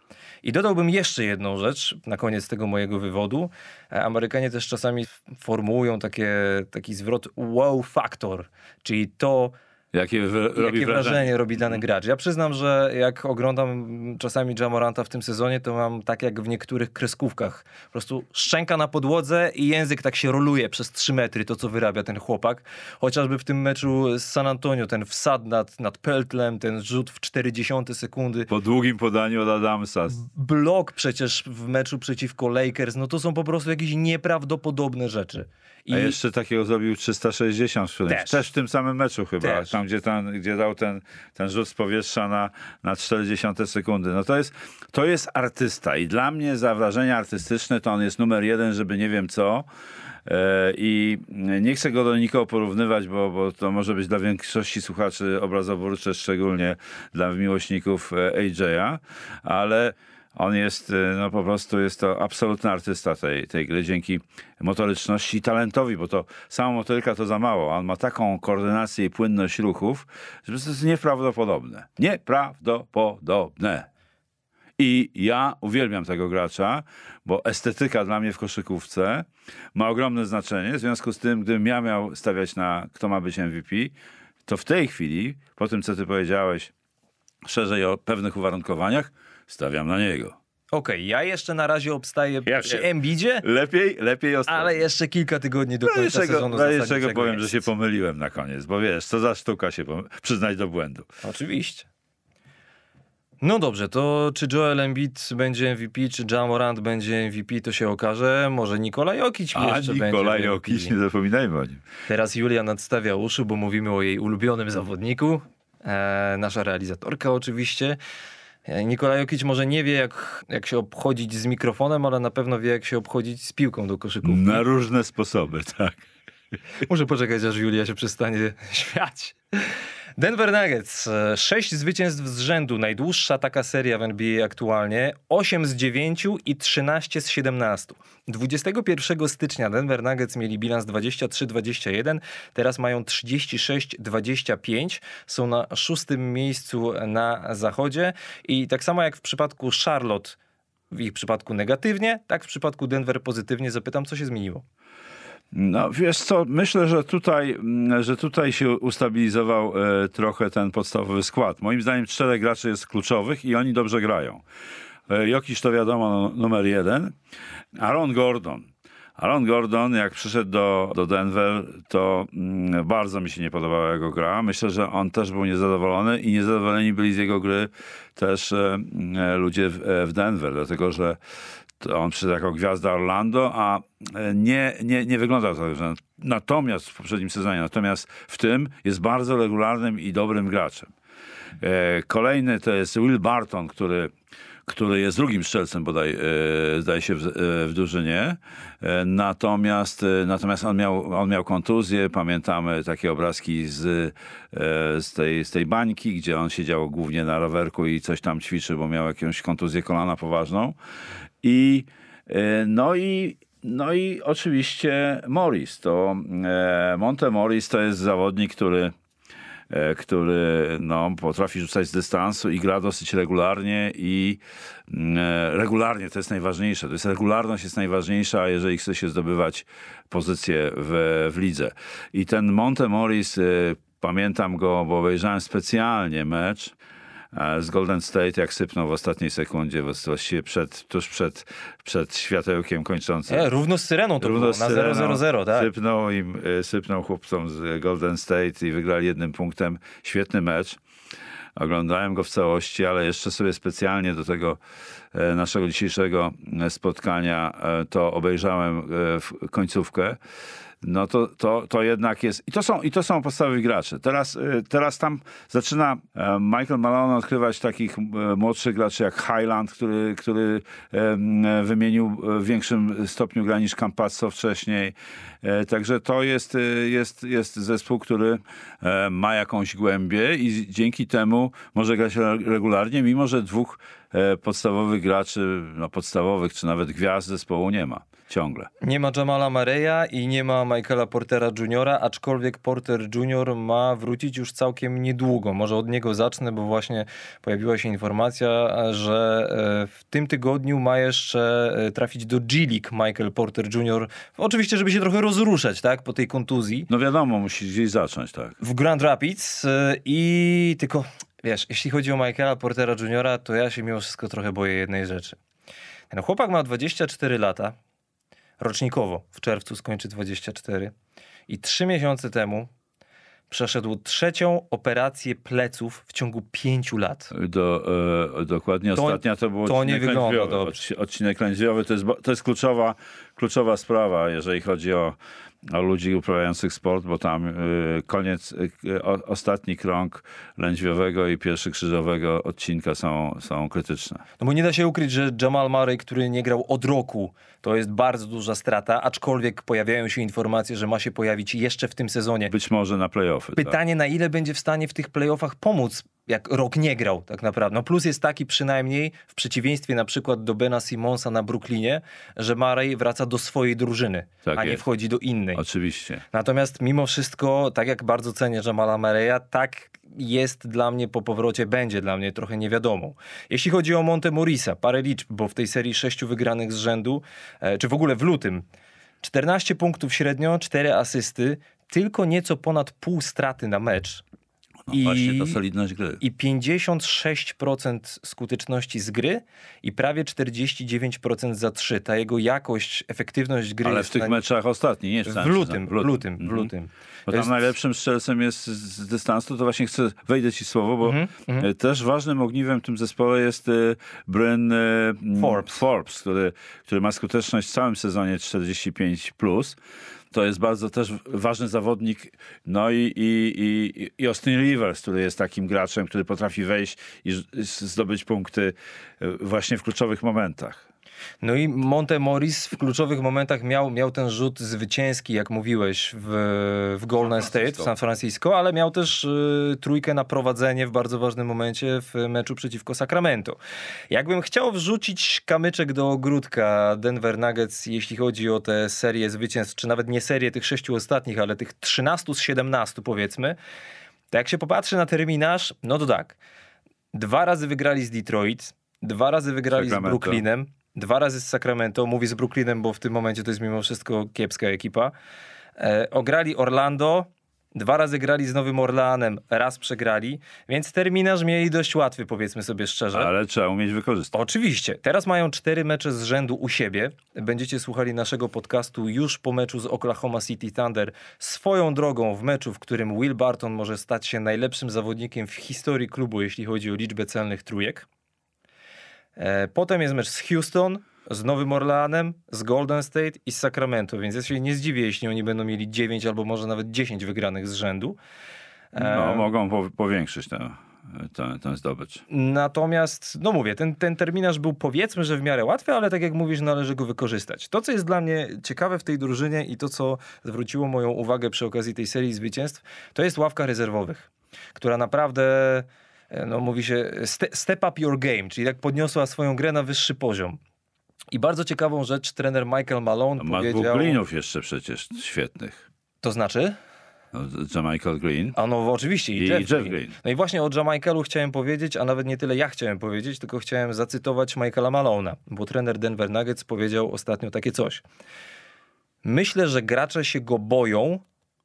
I dodałbym jeszcze jedną rzecz na koniec tego mojego wywodu. Amerykanie też czasami formułują takie, taki zwrot wow factor, czyli to,
Jakie wy- robi
jakie
wrażenie.
wrażenie robi dany gracz. Ja przyznam, że jak oglądam czasami Jamoranta w tym sezonie, to mam tak jak w niektórych kreskówkach. Po prostu szczęka na podłodze i język tak się roluje przez 3 metry, to co wyrabia ten chłopak. Chociażby w tym meczu z San Antonio, ten wsad nad, nad Peltlem, ten rzut w 40 sekundy.
Po długim podaniu od Adamsa.
Blok przecież w meczu przeciwko Lakers, no to są po prostu jakieś nieprawdopodobne rzeczy. I
A jeszcze takiego zrobił 360 w.
Też.
Też. w tym samym meczu chyba.
Też.
Tam, gdzie, ten, gdzie dał ten, ten rzut z powietrza na, na 40 sekundy. No to jest, to jest artysta i dla mnie za wrażenia artystyczne to on jest numer jeden, żeby nie wiem co. E, I nie chcę go do nikogo porównywać, bo, bo to może być dla większości słuchaczy obrazoburcze, szczególnie dla miłośników e, AJ'a, ale on jest, e, no po prostu jest to absolutny artysta tej, tej gry dzięki motoryczności i talentowi, bo to sama motoryka to za mało. On ma taką koordynację i płynność ruchów, że to jest nieprawdopodobne. Nieprawdopodobne. I ja uwielbiam tego gracza, bo estetyka dla mnie w koszykówce ma ogromne znaczenie. W związku z tym, gdybym ja miał stawiać na kto ma być MVP, to w tej chwili, po tym co ty powiedziałeś szerzej o pewnych uwarunkowaniach, stawiam na niego.
Okej, ja jeszcze na razie obstaję
Ja
przy. Embidzie,
Lepiej, lepiej ostatnio.
ale jeszcze kilka tygodni do
No
końca
jeszcze
sezonu
go, jeszcze go
zasadniczego
powiem,
jest.
że się pomyliłem na koniec, bo wiesz, co za sztuka się pom- przyznać do błędu.
Oczywiście. No dobrze, to czy Joel Embiid będzie MVP, czy Jamorant będzie MVP, to się okaże. Może Nikola Jokic
A
jeszcze
Nikola
będzie
Jokic,
MVP.
nie zapominajmy o nim.
Teraz Julia nadstawia uszy, bo mówimy o jej ulubionym zawodniku. E, nasza realizatorka oczywiście. Nikola Jokic może nie wie, jak, jak się obchodzić z mikrofonem, ale na pewno wie, jak się obchodzić z piłką do koszykówki.
Na różne sposoby, tak.
Muszę poczekać, aż Julia się przestanie śmiać. Denver Nuggets, e, sześć zwycięstw z rzędu, najdłuższa taka seria w NBA aktualnie, 8 z 9 i 13 z 17. 21 stycznia Denver Nuggets mieli bilans 23-21, teraz mają 36-25, są na szóstym miejscu na zachodzie i tak samo jak w przypadku Charlotte, w ich przypadku negatywnie, tak w przypadku Denver pozytywnie. Zapytam, co się zmieniło?
No wiesz co, myślę, że tutaj, mm, że tutaj się ustabilizował e, trochę ten podstawowy skład. Moim zdaniem czterech graczy jest kluczowych i oni dobrze grają. E, Jokiś to wiadomo no, numer jeden. Aaron Gordon. Aaron Gordon, jak przyszedł do, do Denver, to mm, bardzo mi się nie podobała jego gra. Myślę, że on też był niezadowolony i niezadowoleni byli z jego gry też e, e, ludzie w, w Denver, dlatego że on przyszedł jako gwiazda Orlando, a e, nie, nie, nie wyglądał tak. Że natomiast w poprzednim sezonie, natomiast w tym jest bardzo regularnym i dobrym graczem. E, kolejny to jest Will Barton, który który jest drugim strzelcem bodaj, e, zdaje się, w, w drużynie. Natomiast, natomiast on, miał, on miał kontuzję. Pamiętamy takie obrazki z, z, tej, z tej bańki, gdzie on siedział głównie na rowerku i coś tam ćwiczył, bo miał jakąś kontuzję kolana poważną. I e, no i no i oczywiście Morris. To e, Monte Morris to jest zawodnik, który e, który no, potrafi rzucać z dystansu i gra dosyć regularnie i mm, regularnie to jest najważniejsze. To jest regularność jest najważniejsza, jeżeli chce się zdobywać pozycję w, w lidze. I ten Monte Morris, pamiętam go, bo obejrzałem specjalnie mecz z Golden State, jak sypnął w ostatniej sekundzie, właściwie przed, tuż przed, przed światełkiem kończącym.
E, równo z Syreną to
Równo
było, na
Syreną
0-0-0, tak?
Sypnął im, y, sypnął chłopcom z Golden State i wygrali jednym punktem. Świetny mecz. Oglądałem go w całości, ale jeszcze sobie specjalnie do tego e, naszego dzisiejszego e, spotkania e, to obejrzałem e, w końcówkę. No to, to, to jednak jest. I to są, i to są podstawowi gracze. Teraz, e, teraz tam zaczyna e, Michael Malone odkrywać takich e, młodszych graczy jak Highland, który, który e, wymienił w większym stopniu gra niż Campazzo wcześniej. Także to jest, e, jest, jest zespół, który ma jakąś głębię i dzięki temu może grać re- regularnie, mimo że dwóch podstawowych graczy, no podstawowych czy nawet gwiazd zespołu nie ma. Ciągle.
Nie ma Jamala Mareya i nie ma Michaela Portera Jr., aczkolwiek Porter Jr. ma wrócić już całkiem niedługo. Może od niego zacznę, bo właśnie pojawiła się informacja, że e, w tym tygodniu ma jeszcze e, trafić do G League Michael Porter Jr. Oczywiście, żeby się trochę rozruszać, tak, po tej kontuzji.
No wiadomo, musi gdzieś zacząć, tak.
w Grand Rapids e, i tylko, wiesz, jeśli chodzi o Michaela Portera Jr., to ja się mimo wszystko trochę boję jednej rzeczy. Ten chłopak ma 24 lata, rocznikowo, w czerwcu skończy 24 i trzy miesiące temu przeszedł trzecią operację pleców w ciągu pięciu lat.
Do, e, dokładnie
To-
ostatnia to był
to nie
odcinek lędźwiowy.
dobrze.
Odci- Odcinek lędźwiowy to jest, to jest kluczowa, kluczowa sprawa, jeżeli chodzi o ludzi uprawiających sport, bo tam e, koniec, o, ostatni krąg lędźwiowego i pierwszy krzyżowego odcinka są, są krytyczne.
No bo nie da się ukryć, że Jamal Murray, który nie grał od roku, to jest bardzo duża strata, aczkolwiek pojawiają się informacje, że ma się pojawić jeszcze w tym sezonie.
Być może na playoffy. tak.
Pytanie, na ile będzie w stanie w tych playoffach pomóc, jak rok nie grał tak naprawdę. No plus jest taki przynajmniej, w przeciwieństwie na przykład do Bena Simonsa na Brooklynie, że Murray wraca do swojej drużyny,
Tak
a nie
jest.
wchodzi do innej.
Oczywiście.
Natomiast mimo wszystko, tak jak bardzo cenię Jamala Murray'a, tak jest dla mnie po powrocie, będzie dla mnie trochę niewiadomą. Jeśli chodzi o Monte Morisa, parę liczb, bo w tej serii sześciu wygranych z rzędu, e, czy w ogóle w lutym, 14 punktów średnio, 4 asysty, tylko nieco ponad pół straty na mecz.
No
I-
Właśnie ta solidność gry.
I 56% skuteczności z gry i prawie 49% za 3. Ta jego jakość, efektywność gry
Ale w tych
na-
meczach ostatnich, nie
w lutym, w lutym, w
Mhm.
lutym.
Bo tam
jest-
najlepszym strzelcem jest z, dystansu, to właśnie chcę, wejdę ci w słowo, bo
Mhm,
e, też ważnym ogniwem w tym zespole jest e, Bryn e,
Forbes.
Forbes który, który ma skuteczność w całym sezonie 45+. Plus. To jest bardzo też ważny zawodnik. No i, i, i, Austin Rivers, który jest takim graczem, który potrafi wejść i zdobyć punkty e, właśnie w kluczowych momentach.
No i Monte Morris w kluczowych momentach miał, miał ten rzut zwycięski, jak mówiłeś, w, w Golden State, w San Francisco, ale miał też y, trójkę na prowadzenie w bardzo ważnym momencie w meczu przeciwko Sacramento. Jakbym chciał wrzucić kamyczek do ogródka Denver Nuggets, jeśli chodzi o tę serię zwycięstw, czy nawet nie serię tych sześciu ostatnich, ale tych 13 z 17 powiedzmy, to jak się popatrzy na terminarz, no to tak. Dwa razy wygrali z Detroit, dwa razy wygrali Sacramento. z Brooklynem, dwa razy z Sacramento, mówię z Brooklynem, bo w tym momencie to jest mimo wszystko kiepska ekipa. E, ograli Orlando, dwa razy grali z Nowym Orleanem, raz przegrali, więc terminarz mieli dość łatwy, powiedzmy sobie szczerze.
Ale trzeba umieć wykorzystać.
Oczywiście. Teraz mają cztery mecze z rzędu u siebie. Będziecie słuchali naszego podcastu już po meczu z Oklahoma City Thunder. Swoją drogą w meczu, w którym Will Barton może stać się najlepszym zawodnikiem w historii klubu, jeśli chodzi o liczbę celnych trójek. E, potem jest mecz z Houston, z Nowym Orleanem, z Golden State i z Sacramento, więc ja się nie zdziwię, jeśli oni będą mieli 9 albo może nawet 10 wygranych z rzędu.
E, no, mogą powiększyć tę ten, ten zdobycz.
Natomiast, no mówię, ten, ten terminarz był powiedzmy, że w miarę łatwy, ale tak jak mówisz, należy go wykorzystać. To, co jest dla mnie ciekawe w tej drużynie i to, co zwróciło moją uwagę przy okazji tej serii zwycięstw, to jest ławka rezerwowych, która naprawdę no mówi się step up your game, czyli tak podniosła swoją grę na wyższy poziom. I bardzo ciekawą rzecz trener Michael Malone
Ma
powiedział...
Greenów jeszcze przecież świetnych.
To znaczy?
No, Jamichael Green.
A no oczywiście. I, I Jeff, Jeff Green. Green. No i właśnie o Jamichaelu chciałem powiedzieć, a nawet nie tyle ja chciałem powiedzieć, tylko chciałem zacytować Michaela Malona, bo trener Denver Nuggets powiedział ostatnio takie coś. Myślę, że gracze się go boją,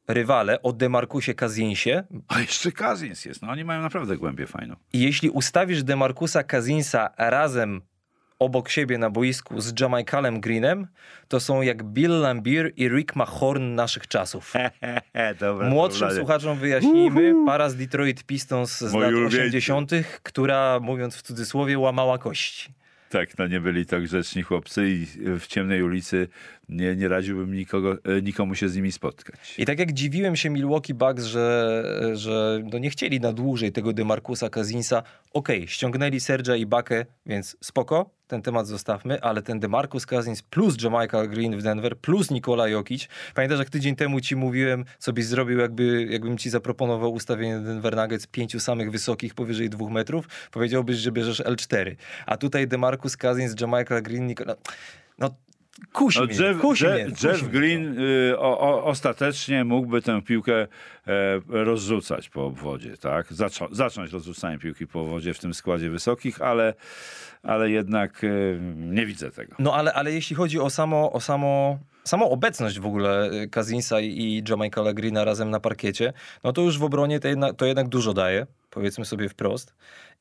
rywale o Demarcusie Kazinsie.
A jeszcze Kazins jest, no oni mają naprawdę głębię fajną.
I jeśli ustawisz Demarcusa Kazinsa razem obok siebie na boisku z Jamaicalem Greenem, to są jak Bill Lambier i Rick Mahorn naszych czasów.
Dobra,
Młodszym słuchaczom wyjaśnijmy, para z Detroit Pistons z Moi lat 80., która, mówiąc w cudzysłowie, łamała kości.
Tak, no nie byli to grzeczni chłopcy i w ciemnej ulicy nie, nie radziłbym nikogo, e, nikomu się z nimi spotkać.
I tak jak dziwiłem się Milwaukee Bucks, że, że no nie chcieli na dłużej tego Demarcusa Kazinsa, okej, okay, ściągnęli Sergia i Bakę, więc spoko, ten temat zostawmy, ale ten DeMarcus Cousins plus Jamaica Green w Denver plus Nikola Jokic. Pamiętasz, jak tydzień temu ci mówiłem, co byś zrobił, jakby, jakbym ci zaproponował ustawienie Denver Nuggets pięciu samych wysokich powyżej dwóch metrów? Powiedziałbyś, że bierzesz L4. A tutaj DeMarcus Cousins, Jamaica Green, Nikola... No, Kusi no,
Jeff,
kusi
Jeff, Jeff Green y, o, o, ostatecznie mógłby tę piłkę e, rozrzucać po obwodzie, tak? Zaczą, zacząć rozrzucanie piłki po obwodzie w tym składzie wysokich, ale, ale jednak e, nie widzę tego.
No ale, ale jeśli chodzi o samo, o samo samą obecność w ogóle Kazinsa i Jamaica Greena razem na parkiecie, no to już w obronie to jednak, to jednak dużo daje, powiedzmy sobie wprost.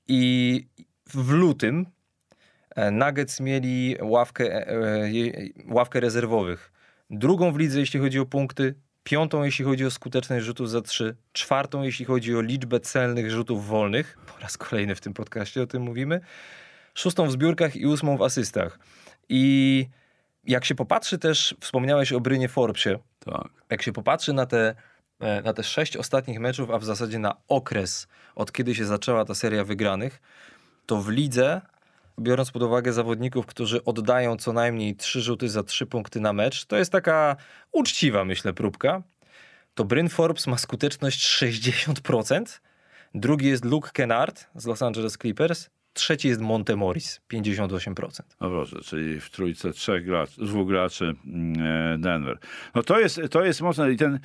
I w lutym E, Nuggets mieli ławkę, e, e, ławkę rezerwowych. Drugą w lidze, jeśli chodzi o punkty, piątą, jeśli chodzi o skuteczność rzutów za trzy, czwartą, jeśli chodzi o liczbę celnych rzutów wolnych. Po raz kolejny w tym podcaście o tym mówimy. Szóstą w zbiórkach i ósmą w asystach. I jak się popatrzy też, wspomniałeś o Brynie Forbesie.
Tak.
Jak się popatrzy na te, na te sześć ostatnich meczów, a w zasadzie na okres, od kiedy się zaczęła ta seria wygranych, to w lidze biorąc pod uwagę zawodników, którzy oddają co najmniej trzy rzuty za trzy punkty na mecz, to jest taka uczciwa, myślę, próbka. To Bryn Forbes ma skuteczność 60%. Drugi jest Luke Kennard z Los Angeles Clippers Trzeci jest Montemoris, 58%.
No proszę, czyli w trójce trzech graczy, dwóch graczy mm, e, Denver. No to jest, to jest mocne i ten,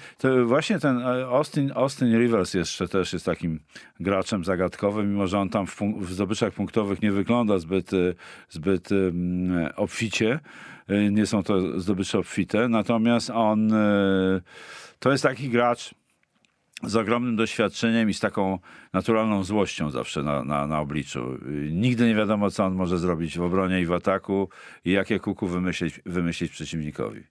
właśnie ten e, Austin, Austin Rivers jeszcze też jest takim graczem zagadkowym, mimo że on tam w, w zdobyczach punktowych nie wygląda zbyt, e, zbyt obficie. Nie są to zdobycze obfite, natomiast on to jest taki gracz, z ogromnym doświadczeniem i z taką naturalną złością zawsze na, na, na, obliczu. Nigdy nie wiadomo, co on może zrobić w obronie i w ataku i jakie kuku wymyślić, wymyślić przeciwnikowi.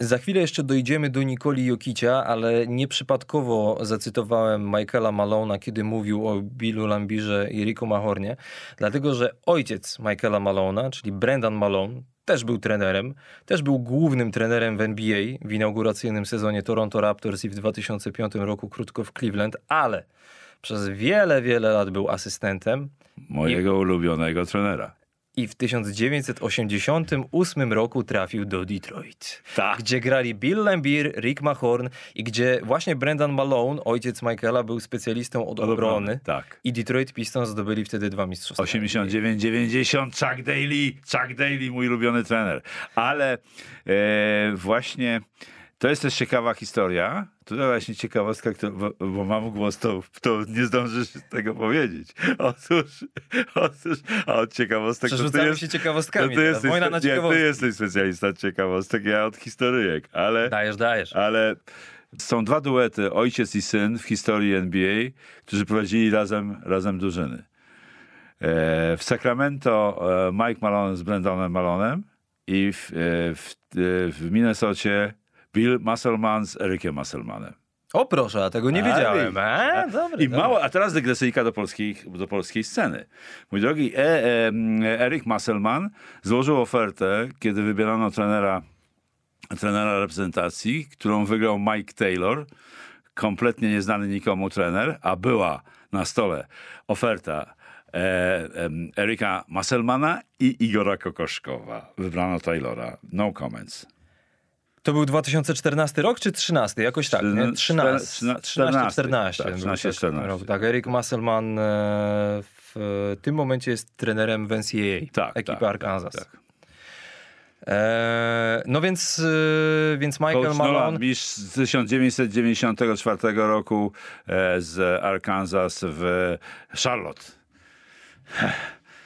Za chwilę jeszcze dojdziemy do Nikoli Jokicia, ale nieprzypadkowo zacytowałem Michaela Malona, kiedy mówił o Billu Lambirze i Riku Mahornie, dlatego że ojciec Michaela Malona, czyli Brendan Malone, też był trenerem, też był głównym trenerem w NBA w inauguracyjnym sezonie Toronto Raptors i w 2005 roku krótko w Cleveland, ale przez wiele, wiele lat był asystentem
Mojego ulubionego trenera.
I w 1988 roku trafił do Detroit,
Tak.
gdzie grali Bill Lambier, Rick Mahorn i gdzie właśnie Brendan Malone, ojciec Michaela, był specjalistą od obrony.
Tak.
I Detroit Pistons zdobyli wtedy dwa mistrzostwa.
89, 90, Chuck Daly, Chuck Daly, mój ulubiony trener. Ale e, właśnie to jest też ciekawa historia. Tutaj właśnie ciekawostka, kto, bo, bo mam głos, to, to nie zdążysz tego powiedzieć. Otóż, otóż a od ciekawostek to
Przerzucamy
jest,
się
to
ciekawostkami. teraz.
jesteś,
Wojna na
nie, ty
ciekawostki.
jesteś specjalista od ciekawostek, ja od historyjek, ale...
Dajesz, dajesz.
Ale są dwa duety, ojciec i syn w historii NBA, którzy prowadzili razem, razem drużyny. E, w Sacramento e, Mike Malone z Brendanem Malonem i w, e, w, e, w Minnesocie Bill Musselman z Ericiem Musselmanem.
O proszę, a tego nie
A,
wiedziałem.
widzisz.
A, dobry,
I mało, a teraz dygresyjka do polskiej, do polskiej sceny. Mój drogi e, e, Eric Musselman złożył ofertę, kiedy wybierano trenera, trenera reprezentacji, którą wygrał Mike Taylor, kompletnie nieznany nikomu trener, a była na stole oferta e, em, Erika Musselmana i Igora Kokoszkowa. Wybrano Taylora. No comments.
To był 2014 rok czy 13? Jakoś tak, nie? 13.
13,
13, 14.
tak,
był
13,
tak
14.
rok. Tak, Erik Musselman e, w tym momencie jest trenerem w NCAA,
Tak,
ekipy
tak,
Arkansas.
tak, tak.
E, no więc, e, więc Michael
Coach
Malone...
Nolan, mistrz z 1994 roku e, z Arkansas w Charlotte.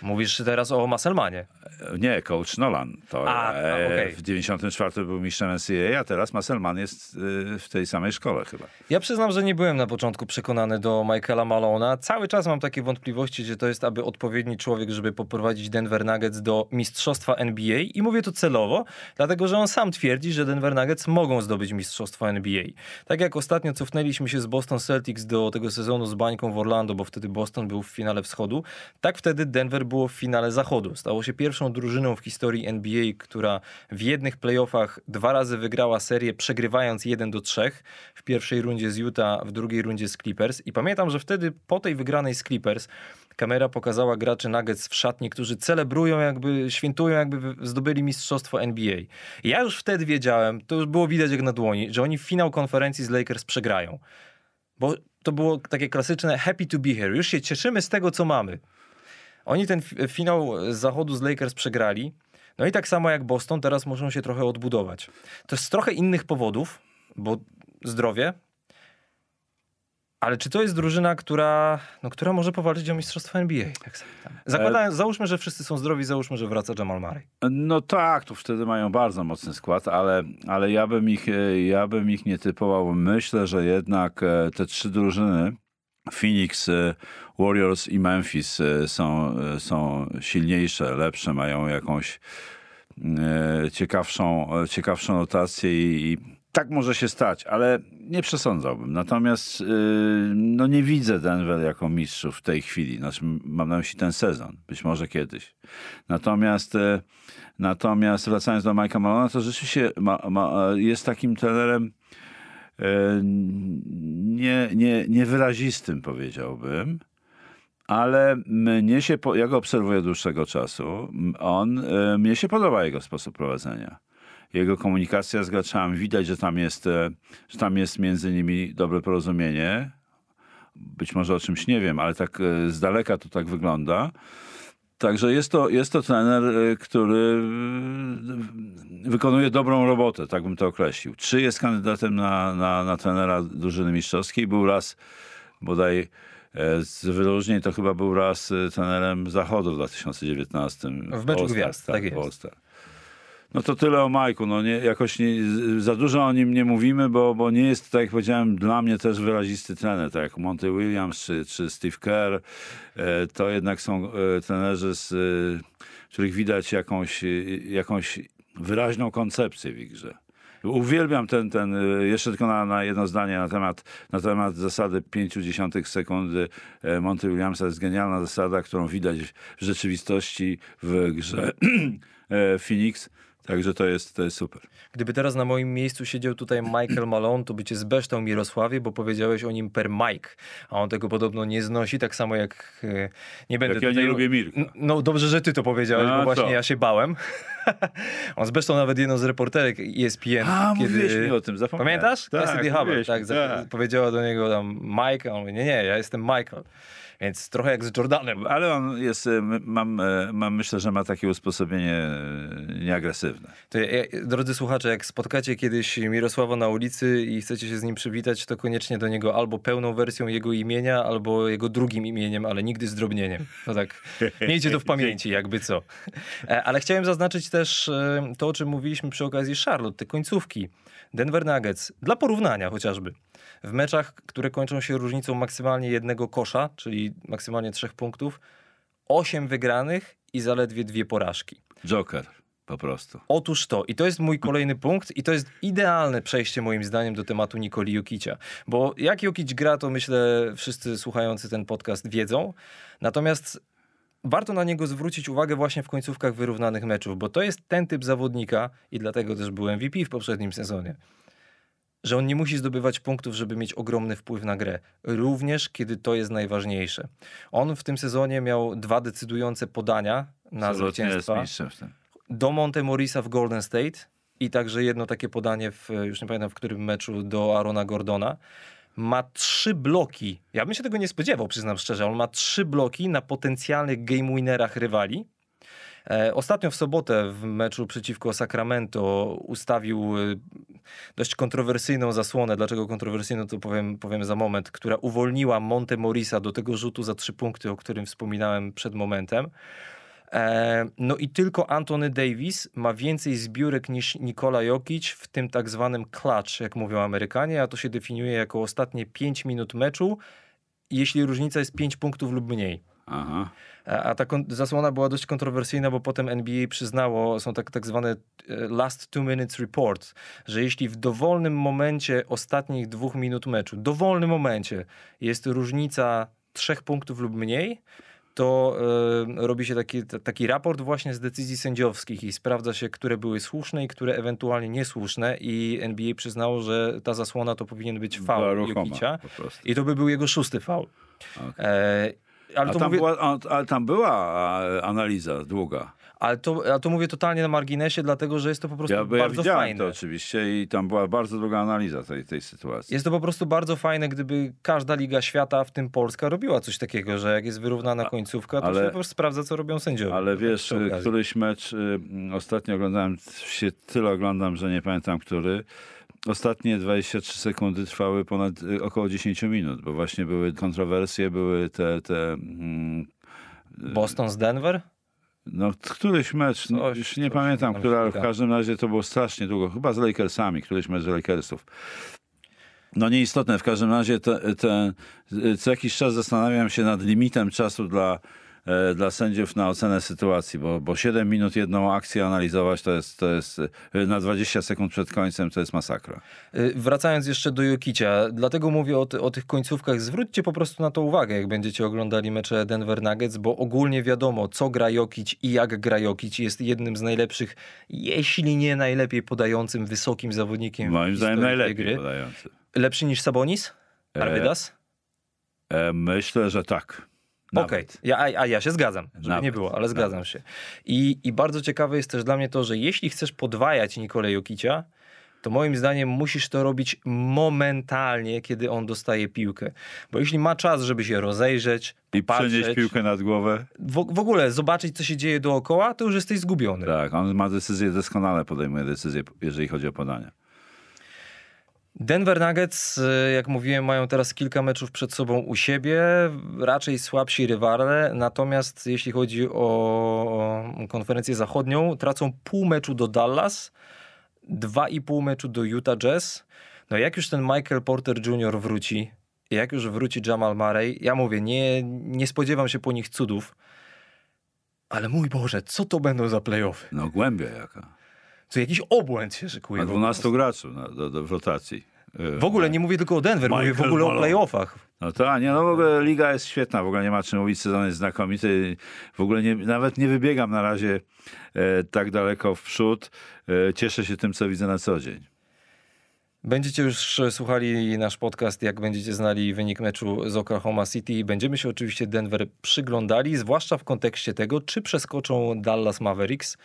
Mówisz teraz o Musselmanie.
E, Nie, coach Nolan. To
A, a,
e,
okej.
w 94 był mistrzem NCAA, a teraz Musselman jest e, w tej samej szkole chyba.
Ja przyznam, że nie byłem na początku przekonany do Michaela Malona. Cały czas mam takie wątpliwości, że to jest aby odpowiedni człowiek, żeby poprowadzić Denver Nuggets do mistrzostwa NBA i mówię to celowo, dlatego że on sam twierdzi, że Denver Nuggets mogą zdobyć mistrzostwo NBA. Tak jak ostatnio cofnęliśmy się z Boston Celtics do tego sezonu z bańką w Orlando, bo wtedy Boston był w finale wschodu, tak wtedy Denver było w finale zachodu. Stało się pierwszą drużyną w historii NBA, która w jednych playoffach dwa razy wygrała serię, przegrywając 1 do 3 w pierwszej rundzie z Utah, w drugiej rundzie z Clippers. I pamiętam, że wtedy po tej wygranej z Clippers kamera pokazała graczy Nuggets w szatni, którzy celebrują, jakby świętują, jakby zdobyli mistrzostwo NBA. I ja już wtedy wiedziałem, to już było widać jak na dłoni, że oni w finał konferencji z Lakers przegrają. Bo to było takie klasyczne happy to be here. Już się cieszymy z tego, co mamy. Oni ten fi- finał z zachodu z Lakers przegrali. No i tak samo jak Boston, teraz muszą się trochę odbudować. To jest z trochę innych powodów, bo zdrowie. Ale czy to jest drużyna, która, no, która może powalczyć o mistrzostwo NBA? Tak pytam. Zakładając, załóżmy, że wszyscy są zdrowi, załóżmy, że wraca Jamal Murray.
No tak, to wtedy mają bardzo mocny skład, ale, ale ja, bym ich, e, ja bym ich nie typował. Myślę, że jednak e, te trzy drużyny, Phoenix, e, Warriors i Memphis e, są, e, są silniejsze, lepsze, mają jakąś ciekawszą, ciekawszą rotację i, tak może się stać, ale nie przesądzałbym. Natomiast no nie widzę Denver jako mistrzów w tej chwili. Znaczy, mam na myśli ten sezon, być może kiedyś. Natomiast, natomiast wracając do Mike'a Malona, to rzeczywiście ma, ma, jest takim trenerem nie, nie, niewyrazistym, powiedziałbym. Ale mnie się, ja go obserwuję dłuższego czasu, on, e, mnie się podoba jego sposób prowadzenia. Jego komunikacja z graczami, widać, że tam jest, e, że tam jest między nimi dobre porozumienie. Być może o czymś nie wiem, ale tak e, z daleka to tak wygląda. Także jest to, jest to trener, e, który e, wykonuje dobrą robotę, tak bym to określił. Czy jest kandydatem na, na, na trenera drużyny mistrzowskiej? Był raz bodaj e, z wyróżnień to chyba był raz e, trenerem Zachodu w 2019.
W meczu gwiazd, tak
w
jest.
No to tyle o Majku. No nie, jakoś nie, za dużo o nim nie mówimy, bo, bo nie jest, tak jak powiedziałem, dla mnie też wyrazisty trener, tak jak Monty Williams czy, czy Steve Kerr. E, To jednak są e, trenerzy, z e, których widać jakąś, jakąś wyraźną koncepcję w grze. Uwielbiam ten, ten jeszcze tylko na, na jedno zdanie na temat, na temat zasady 0,5 sekundy Monty Williamsa. Jest genialna zasada, którą widać w rzeczywistości w grze Phoenix. Także to jest, to jest super.
Gdyby teraz na moim miejscu siedział tutaj Michael Malone, to by cię zbeształ Mirosławie, bo powiedziałeś o nim per Mike, a on tego podobno nie znosi, tak samo jak e, nie będę
Jak ja
tutaj...
nie lubię Mirka.
No dobrze, że ty to powiedziałeś,
A,
bo właśnie ja się bałem. on zbeształ nawet jedną z reporterek ESPN.
A,
kiedy...
mówiłeś mi o tym, zapomniałem.
Pamiętasz?
Tak,
Cassidy Hubbard, tak,
tak.
Powiedziała do niego tam Mike, a on mówi, nie, nie, ja jestem Michael. Więc trochę jak z Jordanem.
Ale on jest, e, mam, e, mam, myślę, że ma takie usposobienie e, nieagresywne.
To drodzy słuchacze, jak spotkacie kiedyś Mirosława na ulicy i chcecie się z nim przywitać, to koniecznie do niego albo pełną wersją jego imienia, albo jego drugim imieniem, ale nigdy z drobnieniem. No tak, miejcie to w pamięci, jakby co. Ale chciałem zaznaczyć też to, o czym mówiliśmy przy okazji Charlotte, te końcówki. Denver Nuggets, dla porównania chociażby. W meczach, które kończą się różnicą maksymalnie jednego kosza, czyli maksymalnie trzech punktów, osiem wygranych i zaledwie dwie porażki.
Joker, po prostu.
Otóż to, i to jest mój kolejny punkt, i to jest idealne przejście moim zdaniem do tematu Nikoli Jokicia. Bo jak Jokic gra, to myślę wszyscy słuchający ten podcast wiedzą. Natomiast warto na niego zwrócić uwagę właśnie w końcówkach wyrównanych meczów, bo to jest ten typ zawodnika, i dlatego też był MVP w poprzednim sezonie, że on nie musi zdobywać punktów, żeby mieć ogromny wpływ na grę, również kiedy to jest najważniejsze. On w tym sezonie miał dwa decydujące podania na
Absolutnie jest
zwycięstwa
mistrzem w tym.
do Monte Morisa w Golden State i także jedno takie podanie, w, już nie pamiętam w którym meczu, do Arona Gordona. Ma trzy bloki. Ja bym się tego nie spodziewał, przyznam szczerze. On ma trzy bloki na potencjalnych game winnerach rywali. E, ostatnio w sobotę w meczu przeciwko Sacramento ustawił e, dość kontrowersyjną zasłonę. Dlaczego kontrowersyjną, to powiem, powiem za moment, która uwolniła Monte Morisa do tego rzutu za trzy punkty, o którym wspominałem przed momentem. E, No i tylko Anthony Davis ma więcej zbiórek niż Nikola Jokic w tym tak zwanym clutch, jak mówią Amerykanie, a to się definiuje jako ostatnie 5 minut meczu, jeśli różnica jest 5 punktów lub mniej.
Aha.
A ta zasłona była dość kontrowersyjna, bo potem NBA przyznało, są tak, tak zwane e, last two minutes report, że jeśli w dowolnym momencie ostatnich dwóch minut meczu, dowolnym momencie jest różnica trzech punktów lub mniej, to e, robi się taki, t- taki raport właśnie z decyzji sędziowskich i sprawdza się, które były słuszne i które ewentualnie niesłuszne i NBA przyznało, że ta zasłona to powinien być faul Jokicia i to by był jego szósty faul.
Okej.
E, ale
A
to
tam,
mówię...
była, ale tam była analiza długa.
Ale to, ja to mówię totalnie na marginesie, dlatego że jest to po prostu
Ja, bo ja
bardzo
widziałem
fajne.
to oczywiście i tam była bardzo długa analiza tej, tej sytuacji.
Jest to po prostu bardzo fajne, gdyby każda liga świata, w tym Polska, robiła coś takiego, że jak jest wyrównana końcówka, to
ale-
się po prostu sprawdza, co robią sędziowie.
Ale
Tak
wiesz, któryś mecz y, ostatnio oglądałem, się tyle oglądam, że nie pamiętam który. Ostatnie 23 sekundy trwały ponad y, około 10 minut, bo właśnie były kontrowersje, były te, te mm,
Boston z Denver?
no któryś mecz,
Coś-
już nie
coś
pamiętam, ale w każdym razie to było strasznie długo, chyba z Lakersami, któryś mecz z Lakersów. No nieistotne, w każdym razie te, te, co jakiś czas zastanawiam się nad limitem czasu dla, dla sędziów na ocenę sytuacji, bo, bo 7 minut jedną akcję analizować to jest, to jest e, na 20 sekund przed końcem to jest masakra.
Y, Wracając jeszcze do Jokicia, dlatego mówię o, o tych końcówkach. Zwróćcie po prostu na to uwagę, jak będziecie oglądali mecze Denver Nuggets, bo ogólnie wiadomo, co gra Jokic i jak gra Jokic. Jest jednym z najlepszych, jeśli nie najlepiej podającym wysokim zawodnikiem
Moim zdaniem najlepiej
gry.
podający.
Lepszy niż Sabonis?
E,
Arvidas?
E, myślę, że tak.
Okej,
Nawet.
ja, a, ja się zgadzam, żeby
Nawet,
nie było, ale zgadzam się. I, I bardzo ciekawe jest też dla mnie to, że jeśli chcesz podwajać Nikolę Jokicia, to moim zdaniem musisz to robić momentalnie, kiedy on dostaje piłkę. Bo jeśli ma czas, żeby się rozejrzeć,
I przenieść piłkę nad głowę.
w, w ogóle zobaczyć, co się dzieje dookoła, to już jesteś zgubiony.
Tak, on ma decyzję, doskonale podejmuje decyzję, jeżeli chodzi o podania.
Denver Nuggets, y, jak mówiłem, mają teraz kilka meczów przed sobą u siebie, raczej słabsi rywale, natomiast jeśli chodzi o konferencję zachodnią, tracą pół meczu do Dallas, dwa i pół meczu do Utah Jazz. No jak już ten Michael Porter Jr. wróci, jak już wróci Jamal Murray, ja mówię, nie, nie spodziewam się po nich cudów, ale mój Boże, co to będą za playoffy?
No głębia jaka.
To jakiś obłęd się szykuje.
Na 12 graczy na, do, do, w rotacji. E,
W ogóle nie mówię tylko o Denver, mówię w
Michael
ogóle o
Malone.
playoffach.
No to, a nie, no w ogóle liga jest świetna, w ogóle nie ma czym mówić, sezon jest znakomity. W ogóle nie, nawet nie wybiegam na razie e, tak daleko w przód. E, cieszę się tym, co widzę na co dzień.
Będziecie już słuchali nasz podcast, jak będziecie znali wynik meczu z Oklahoma City. Będziemy się oczywiście Denver przyglądali, zwłaszcza w kontekście tego, czy przeskoczą Dallas Mavericks,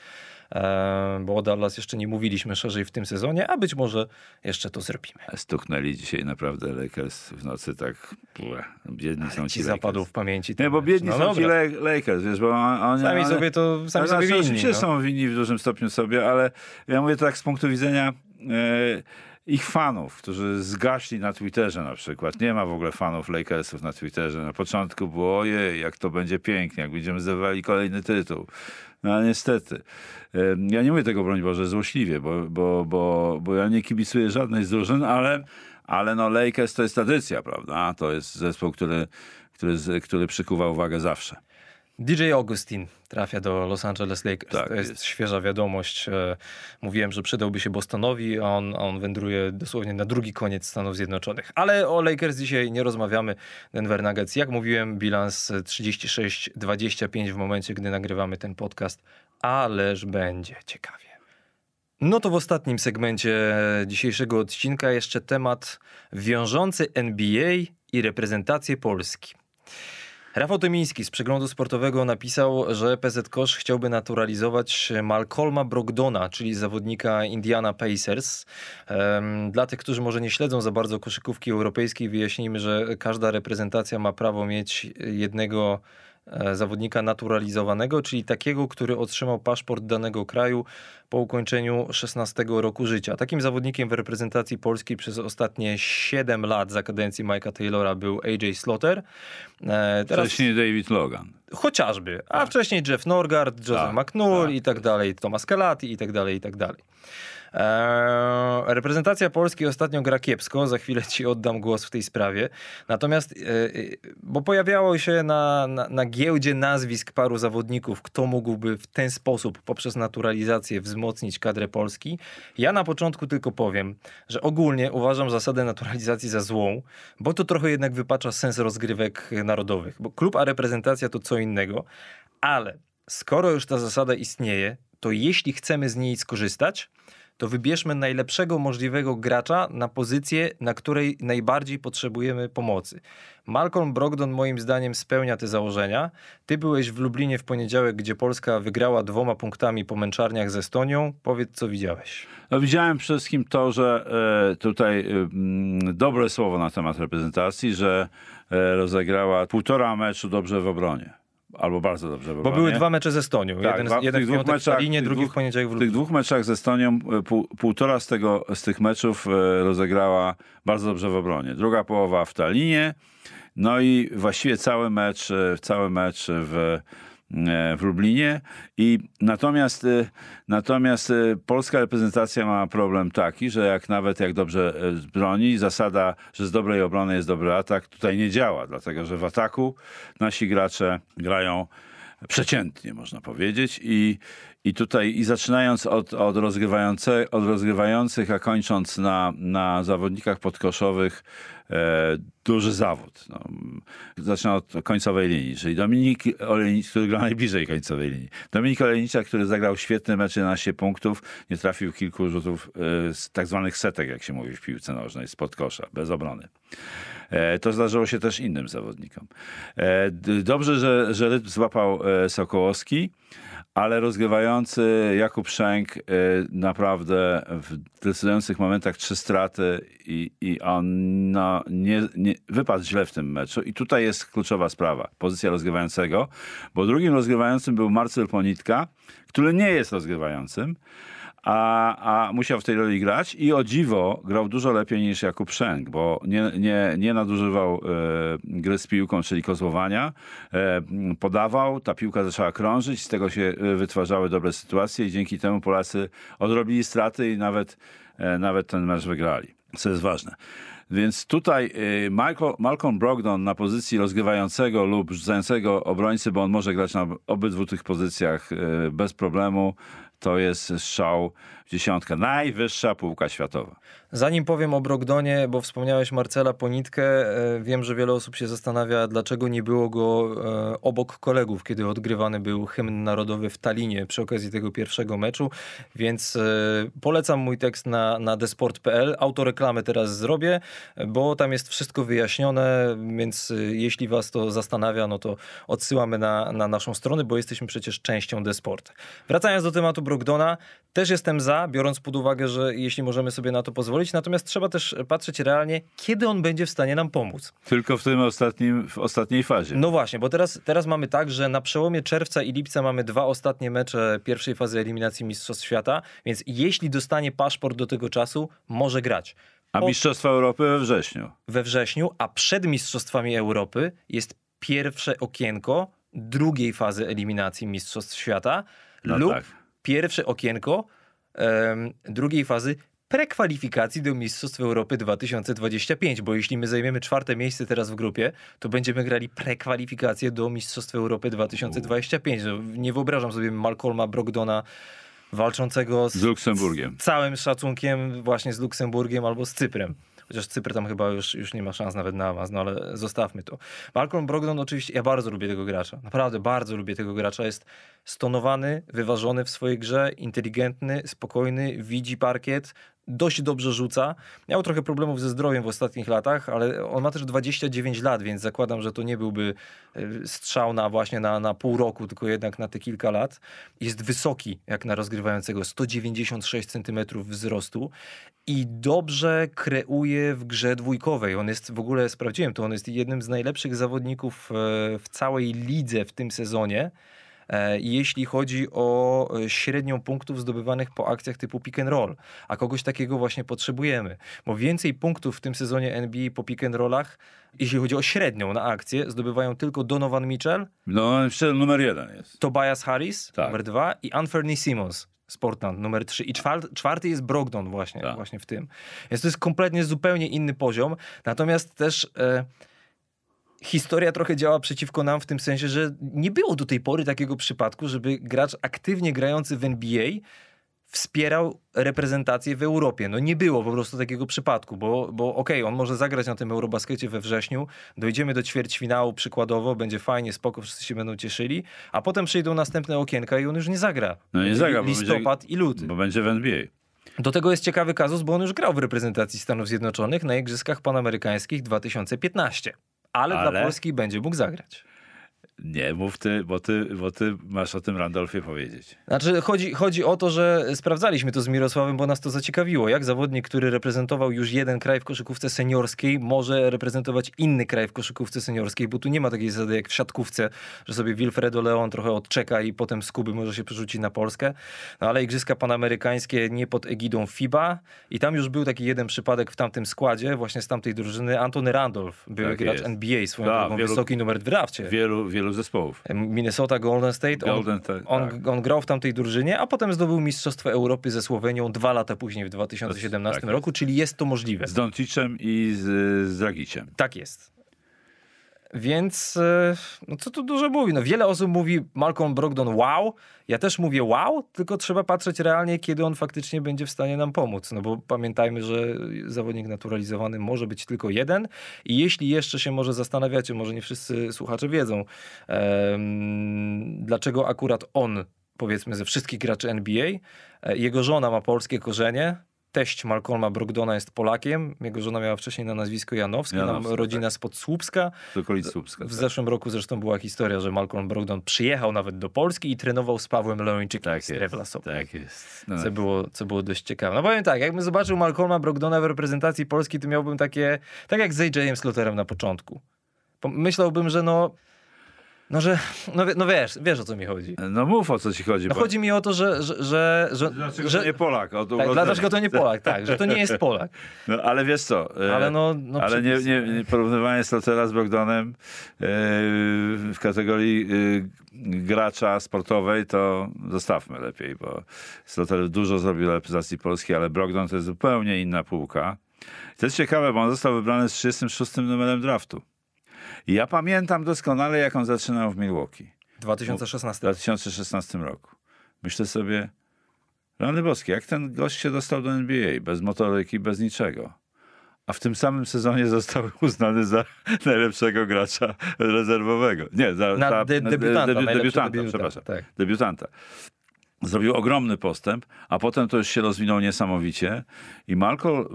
bo o Dallas jeszcze nie mówiliśmy szerzej w tym sezonie, a być może jeszcze to zrobimy.
Stuknęli dzisiaj naprawdę Lakers w nocy tak, biedni są ci
Ci zapadł w pamięci.
Nie, bo biedni
No
są ci
dobra.
Le- Lakers, wiesz, bo on- oni...
Sami
one-
sobie to, sami
Ale
sobie
znaczy,
winni.
Oczywiście
no.
są winni w dużym stopniu sobie, ale ja mówię to tak z punktu widzenia e, ich fanów, którzy zgaśli na Twitterze na przykład. Nie ma w ogóle fanów Lakersów na Twitterze. Na początku było, ojej, jak to będzie pięknie, jak będziemy zdobywali kolejny tytuł. No niestety. Ja nie mówię tego, broń Boże, złośliwie, bo, bo, bo, bo ja nie kibicuję żadnej z drużyn, ale, ale no Lakers to jest tradycja, prawda? To jest zespół, który, który, który przykuwa uwagę zawsze.
DJ Augustin trafia do Los Angeles Lakers.
Tak
to jest,
jest.
świeża wiadomość. E, Mówiłem, że przydałby się Bostonowi, a on, a on wędruje dosłownie na drugi koniec Stanów Zjednoczonych. Ale o Lakers dzisiaj nie rozmawiamy. Denver Nuggets, jak mówiłem, bilans 36-25 w momencie, gdy nagrywamy ten podcast. Ależ będzie ciekawie. No to w ostatnim segmencie dzisiejszego odcinka jeszcze temat wiążący NBA i reprezentację Polski. Rafał Tymiński z przeglądu sportowego napisał, że PZ Kosz chciałby naturalizować Malcolma Brogdona, czyli zawodnika Indiana Pacers. Dla tych, którzy może nie śledzą za bardzo koszykówki europejskiej, wyjaśnijmy, że każda reprezentacja ma prawo mieć jednego zawodnika naturalizowanego, czyli takiego, który otrzymał paszport danego kraju po ukończeniu 16 roku życia. Takim zawodnikiem w reprezentacji polskiej przez ostatnie 7 lat za kadencji Mike'a Taylora był AJ Slaughter. E, Teraz
Wcześniej David Logan.
chociażby, a wcześniej Jeff Norgard, Joseph
Tak,
McNull
tak,
i tak dalej, Thomas Kalati i tak dalej, i tak dalej. Eee, reprezentacja Polski ostatnio gra kiepsko, za chwilę ci oddam głos w tej sprawie. Natomiast, e, e, bo pojawiało się na, na, na giełdzie nazwisk paru zawodników, kto mógłby w ten sposób, poprzez naturalizację, wzmocnić kadrę Polski. Ja na początku tylko powiem, że ogólnie uważam zasadę naturalizacji za złą, bo to trochę jednak wypacza sens rozgrywek narodowych, bo klub a reprezentacja to co innego, ale skoro już ta zasada istnieje, to jeśli chcemy z niej skorzystać, to wybierzmy najlepszego możliwego gracza na pozycję, na której najbardziej potrzebujemy pomocy. Malcolm Brogdon moim zdaniem spełnia te założenia. Ty byłeś w Lublinie w poniedziałek, gdzie Polska wygrała dwoma punktami po męczarniach z Estonią. Powiedz, co widziałeś.
No, widziałem przede wszystkim to, że e, tutaj e, mm, dobre słowo na temat reprezentacji, że e, rozegrała półtora meczu dobrze w obronie. Albo bardzo dobrze w
Bo były dwa mecze z Estonią.
Tak,
jeden
dwa- w
jeden w piątek w
meczach- tych
drugi w
dwóch-
poniedziałek w
W tych
Lublinie.
dwóch meczach z Estonią e, pół, półtora z, tego, z tych meczów e, rozegrała bardzo dobrze w obronie. Druga połowa w Talinie, no i właściwie cały mecz, e, cały mecz w, w Lublinie. I natomiast, e, natomiast e, polska reprezentacja ma problem taki, że jak nawet jak dobrze e, broni, zasada, że z dobrej obrony jest dobry atak, tutaj nie działa, dlatego że w ataku nasi gracze grają przeciętnie, można powiedzieć. I, i tutaj, i zaczynając od, od, rozgrywające, od rozgrywających, a kończąc na, na zawodnikach podkoszowych, e, duży zawód. No, zacznę od końcowej linii, czyli Dominik Olejnicz, który gra najbliżej końcowej linii. Dominik Olejnicza, który zagrał świetny mecz 11 punktów, nie trafił kilku rzutów e, z tak zwanych setek, jak się mówi w piłce nożnej, spod kosza, bez obrony. E, To zdarzyło się też innym zawodnikom. E, Dobrze, że, że rytm złapał e, Sokołowski, ale rozgrywający Jakub Szenk e, naprawdę w decydujących momentach trzy straty i, i on no, nie, nie, wypadł źle w tym meczu. I tutaj jest kluczowa sprawa, pozycja rozgrywającego, bo drugim rozgrywającym był Marcel Ponitka, który nie jest rozgrywającym, a, a musiał w tej roli grać i o dziwo grał dużo lepiej niż Jakub Szenk, bo nie, nie, nie nadużywał e, gry z piłką, czyli kozłowania, e, podawał, ta piłka zaczęła krążyć, z tego się e, wytwarzały dobre sytuacje i dzięki temu Polacy odrobili straty i nawet, e, nawet ten mecz wygrali, co jest ważne. Więc tutaj y, Michael, Malcolm Brogdon na pozycji rozgrywającego lub rzucającego obrońcy, bo on może grać na obydwu tych pozycjach y, bez problemu. To jest strzał w dziesiątkę. Najwyższa półka światowa.
Zanim powiem o Brogdonie, bo wspomniałeś Marcela Ponitkę, e, wiem, że wiele osób się zastanawia, dlaczego nie było go e, obok kolegów, kiedy odgrywany był hymn narodowy w Talinie przy okazji tego pierwszego meczu, więc e, polecam mój tekst na, na desport.pl. Autoreklamę teraz zrobię, bo tam jest wszystko wyjaśnione, więc jeśli was to zastanawia, no to odsyłamy na, na naszą stronę, bo jesteśmy przecież częścią Desport. Wracając do tematu Brogdona, też jestem za, biorąc pod uwagę, że jeśli możemy sobie na to pozwolić, natomiast trzeba też patrzeć realnie, kiedy on będzie w stanie nam pomóc.
Tylko w tym ostatnim, w ostatniej fazie.
No właśnie, bo teraz, teraz mamy tak, że na przełomie czerwca i lipca mamy dwa ostatnie mecze pierwszej fazy eliminacji Mistrzostw Świata, więc jeśli dostanie paszport do tego czasu, może grać.
A Mistrzostwa Europy we wrześniu.
We wrześniu, a przed Mistrzostwami Europy jest pierwsze okienko drugiej fazy eliminacji Mistrzostw Świata
No
lub
tak.
pierwsze okienko drugiej fazy prekwalifikacji do Mistrzostw Europy 2025, bo jeśli my zajmiemy czwarte miejsce teraz w grupie, to będziemy grali prekwalifikację do Mistrzostw Europy 2025. No, nie wyobrażam sobie Malcolma Brogdona walczącego z,
Z Luksemburgiem.
z całym szacunkiem właśnie z Luksemburgiem albo z Cyprem. Chociaż Cypr tam chyba już, już nie ma szans nawet na awans, no ale zostawmy to. Malcolm Brogdon oczywiście, ja bardzo lubię tego gracza. Naprawdę bardzo lubię tego gracza. Jest stonowany, wyważony w swojej grze, inteligentny, spokojny, widzi parkiet, dość dobrze rzuca. Miał trochę problemów ze zdrowiem w ostatnich latach, ale on ma też 29 lat, więc zakładam, że to nie byłby e, strzał na właśnie na, na pół roku, tylko jednak na te kilka lat. Jest wysoki, jak na rozgrywającego, 196 cm wzrostu i dobrze kreuje w grze dwójkowej. On jest w ogóle, sprawdziłem to, on jest jednym z najlepszych zawodników e, w całej lidze w tym sezonie. E, jeśli chodzi o e, średnią punktów zdobywanych po akcjach typu pick and roll. A kogoś takiego właśnie potrzebujemy, bo więcej punktów w tym sezonie NBA po pick and rollach, jeśli chodzi o średnią na akcję, zdobywają tylko Donovan Mitchell,
No, jeszcze numer jeden jest.
Tobias Harris,
Tak.
numer dwa i Anthony Simmons. z Portland, numer 3. I czwarty, czwarty jest Brogdon właśnie,
Tak.
właśnie w tym. Więc to jest kompletnie zupełnie inny poziom. Natomiast też e, historia trochę działa przeciwko nam w tym sensie, że nie było do tej pory takiego przypadku, żeby gracz aktywnie grający w NBA wspierał reprezentację w Europie. No nie było po prostu takiego przypadku, bo, bo okej, on może zagrać na tym Eurobaskecie we wrześniu, dojdziemy do ćwierćfinału przykładowo, będzie fajnie, spoko, wszyscy się będą cieszyli, a potem przyjdą następne okienka i on już nie zagra.
No nie zagra,
Listopad
będzie,
i luty.
Bo będzie w NBA.
Do tego jest ciekawy kazus, bo on już grał w reprezentacji Stanów Zjednoczonych na Igrzyskach Panamerykańskich 2015. Ale, dla
Ale?
Polski będzie mógł zagrać.
Nie, mów ty, bo ty, bo ty masz o tym Randolfie powiedzieć.
Znaczy, chodzi, chodzi o to, że sprawdzaliśmy to z Mirosławem, bo nas to zaciekawiło. Jak zawodnik, który reprezentował już jeden kraj w koszykówce seniorskiej, może reprezentować inny kraj w koszykówce seniorskiej, bo tu nie ma takiej zasady jak w siatkówce, że sobie Wilfredo Leon trochę odczeka i potem z Kuby może się przerzucić na Polskę. No ale Igrzyska Panamerykańskie nie pod egidą FIBA i tam już był taki jeden przypadek w tamtym składzie, właśnie z tamtej drużyny. Antony Randolph, były
Tak
gracz
jest.
NBA, swoją
Tak,
drogą,
wielu-
wysoki numer w drafcie.
Wielu, wielu zespołów.
Minnesota Golden State.
Golden
on,
State,
on,
tak.
on grał w tamtej drużynie, a potem zdobył Mistrzostwo Europy ze Słowenią dwa lata później, w 2017
Tak
roku, czyli jest to możliwe.
Z Doncicem i z, z Dragiciem.
Tak jest. Więc, e, no co tu dużo mówi. No, wiele osób mówi Malcolm Brogdon wow. Ja też mówię wow, tylko trzeba patrzeć realnie, kiedy on faktycznie będzie w stanie nam pomóc. No bo pamiętajmy, że zawodnik naturalizowany może być tylko jeden. I jeśli jeszcze się może zastanawiacie, może nie wszyscy słuchacze wiedzą, em, dlaczego akurat on, powiedzmy ze wszystkich graczy NBA, e, jego żona ma polskie korzenie, teść Malcolma Brogdona jest Polakiem, jego żona miała wcześniej na nazwisko Janowski,
Janowska,
nam rodzina spod Słupska.
Z okolic Słupska.
W
tak.
zeszłym roku zresztą była historia, że Malcolm Brogdon przyjechał nawet do Polski i trenował z Pawłem Leończykiem
Tak
z
jest.
Rewlasową.
Tak jest. No,
Co było, co było dość ciekawe. No powiem tak, jakbym zobaczył Malcolma Brogdona w reprezentacji Polski, to miałbym takie, tak jak z AJ-em Slaughterem na początku. Myślałbym, że no, no że, no, no wiesz, wiesz o co mi chodzi.
no mów o co ci chodzi.
No
bo-
chodzi mi o to, że, że, że, że,
Dlaczego
że
to nie Polak? O,
tak, dlaczego to nie Polak, tak, że to nie jest Polak.
No, ale wiesz co? e,
Ale no, no
ale nie, nie, nie porównywanie Slotera z Bogdanem e, w kategorii e, gracza sportowej to zostawmy lepiej, bo Sloter dużo zrobił reprezentacji Polski, ale Brogdon to jest zupełnie inna półka. To jest ciekawe, bo on został wybrany z 36 numerem draftu. Ja pamiętam doskonale, jak on zaczynał w Milwaukee.
2016.
W 2016 roku. Myślę sobie, Rany boskie, jak ten gość się dostał do NBA, bez motoryki, bez niczego. A w tym samym sezonie został uznany za najlepszego gracza rezerwowego. Nie, za,
Na
za
de- debiutanta,
debi- debiutanta,
debiutant,
przepraszam.
tak.
Debiutanta. Zrobił ogromny postęp, a potem to już się rozwinął niesamowicie. I Malcolm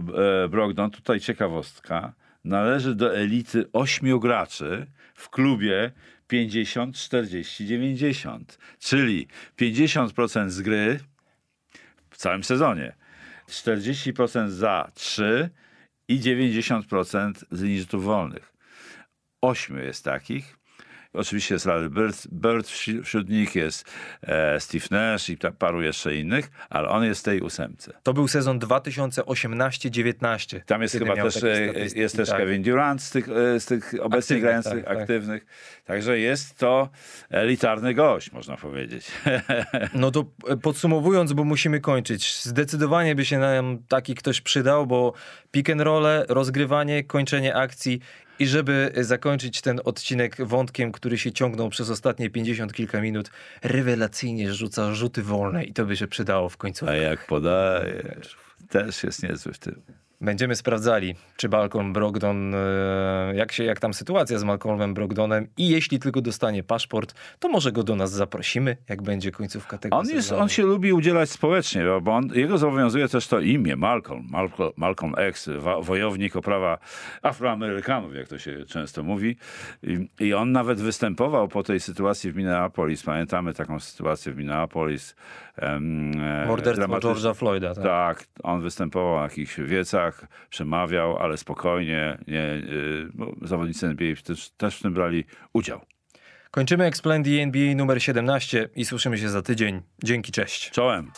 e, Brogdon, tutaj ciekawostka, należy do elity ośmiu graczy w klubie 50, 40, 90. Czyli 50% z gry w całym sezonie, 40% za 3 i 90% z rzutów wolnych. Ośmiu jest takich. Oczywiście jest Larry Bird, Bird wśród nich, jest e, Steve Nash i ta, paru jeszcze innych, ale on jest w tej ósemce.
To był sezon 2018-19.
Tam jest chyba też, e, jest też
tak.
Kevin Durant z tych, e, z tych obecnie
Aktywnych,
grających,
tak, tak.
aktywnych. Także jest to elitarny gość, można powiedzieć.
No to podsumowując, bo musimy kończyć. Zdecydowanie by się nam taki ktoś przydał, bo pick and roll, rozgrywanie, kończenie akcji i żeby zakończyć ten odcinek wątkiem, który się ciągnął przez ostatnie 50 kilka minut, rewelacyjnie rzuca rzuty wolne i to by się przydało w końcu.
A jak podaje, też jest niezły w tym.
Będziemy sprawdzali, czy Malcolm Brogdon, e, jak, się, jak tam sytuacja z Malcolmem Brogdonem i jeśli tylko dostanie paszport, to może go do nas zaprosimy, jak będzie końcówka tego
On, jest, on się lubi udzielać społecznie, bo- on, jego zobowiązuje też to imię, Malcolm, Malcolm, Malcolm X, wojownik o prawa Afroamerykanów, jak to się często mówi. I, I on nawet występował po tej sytuacji w Minneapolis. Pamiętamy taką sytuację w Minneapolis. em, e,
Morderstwo George'a Floyda. Tak.
Tak, on występował na jakichś wiecach, przemawiał, ale spokojnie. Nie, y, bo zawodnicy NBA też, też w tym brali udział.
Kończymy Explain the NBA numer 17 i słyszymy się za tydzień. Dzięki, cześć.
Czołem.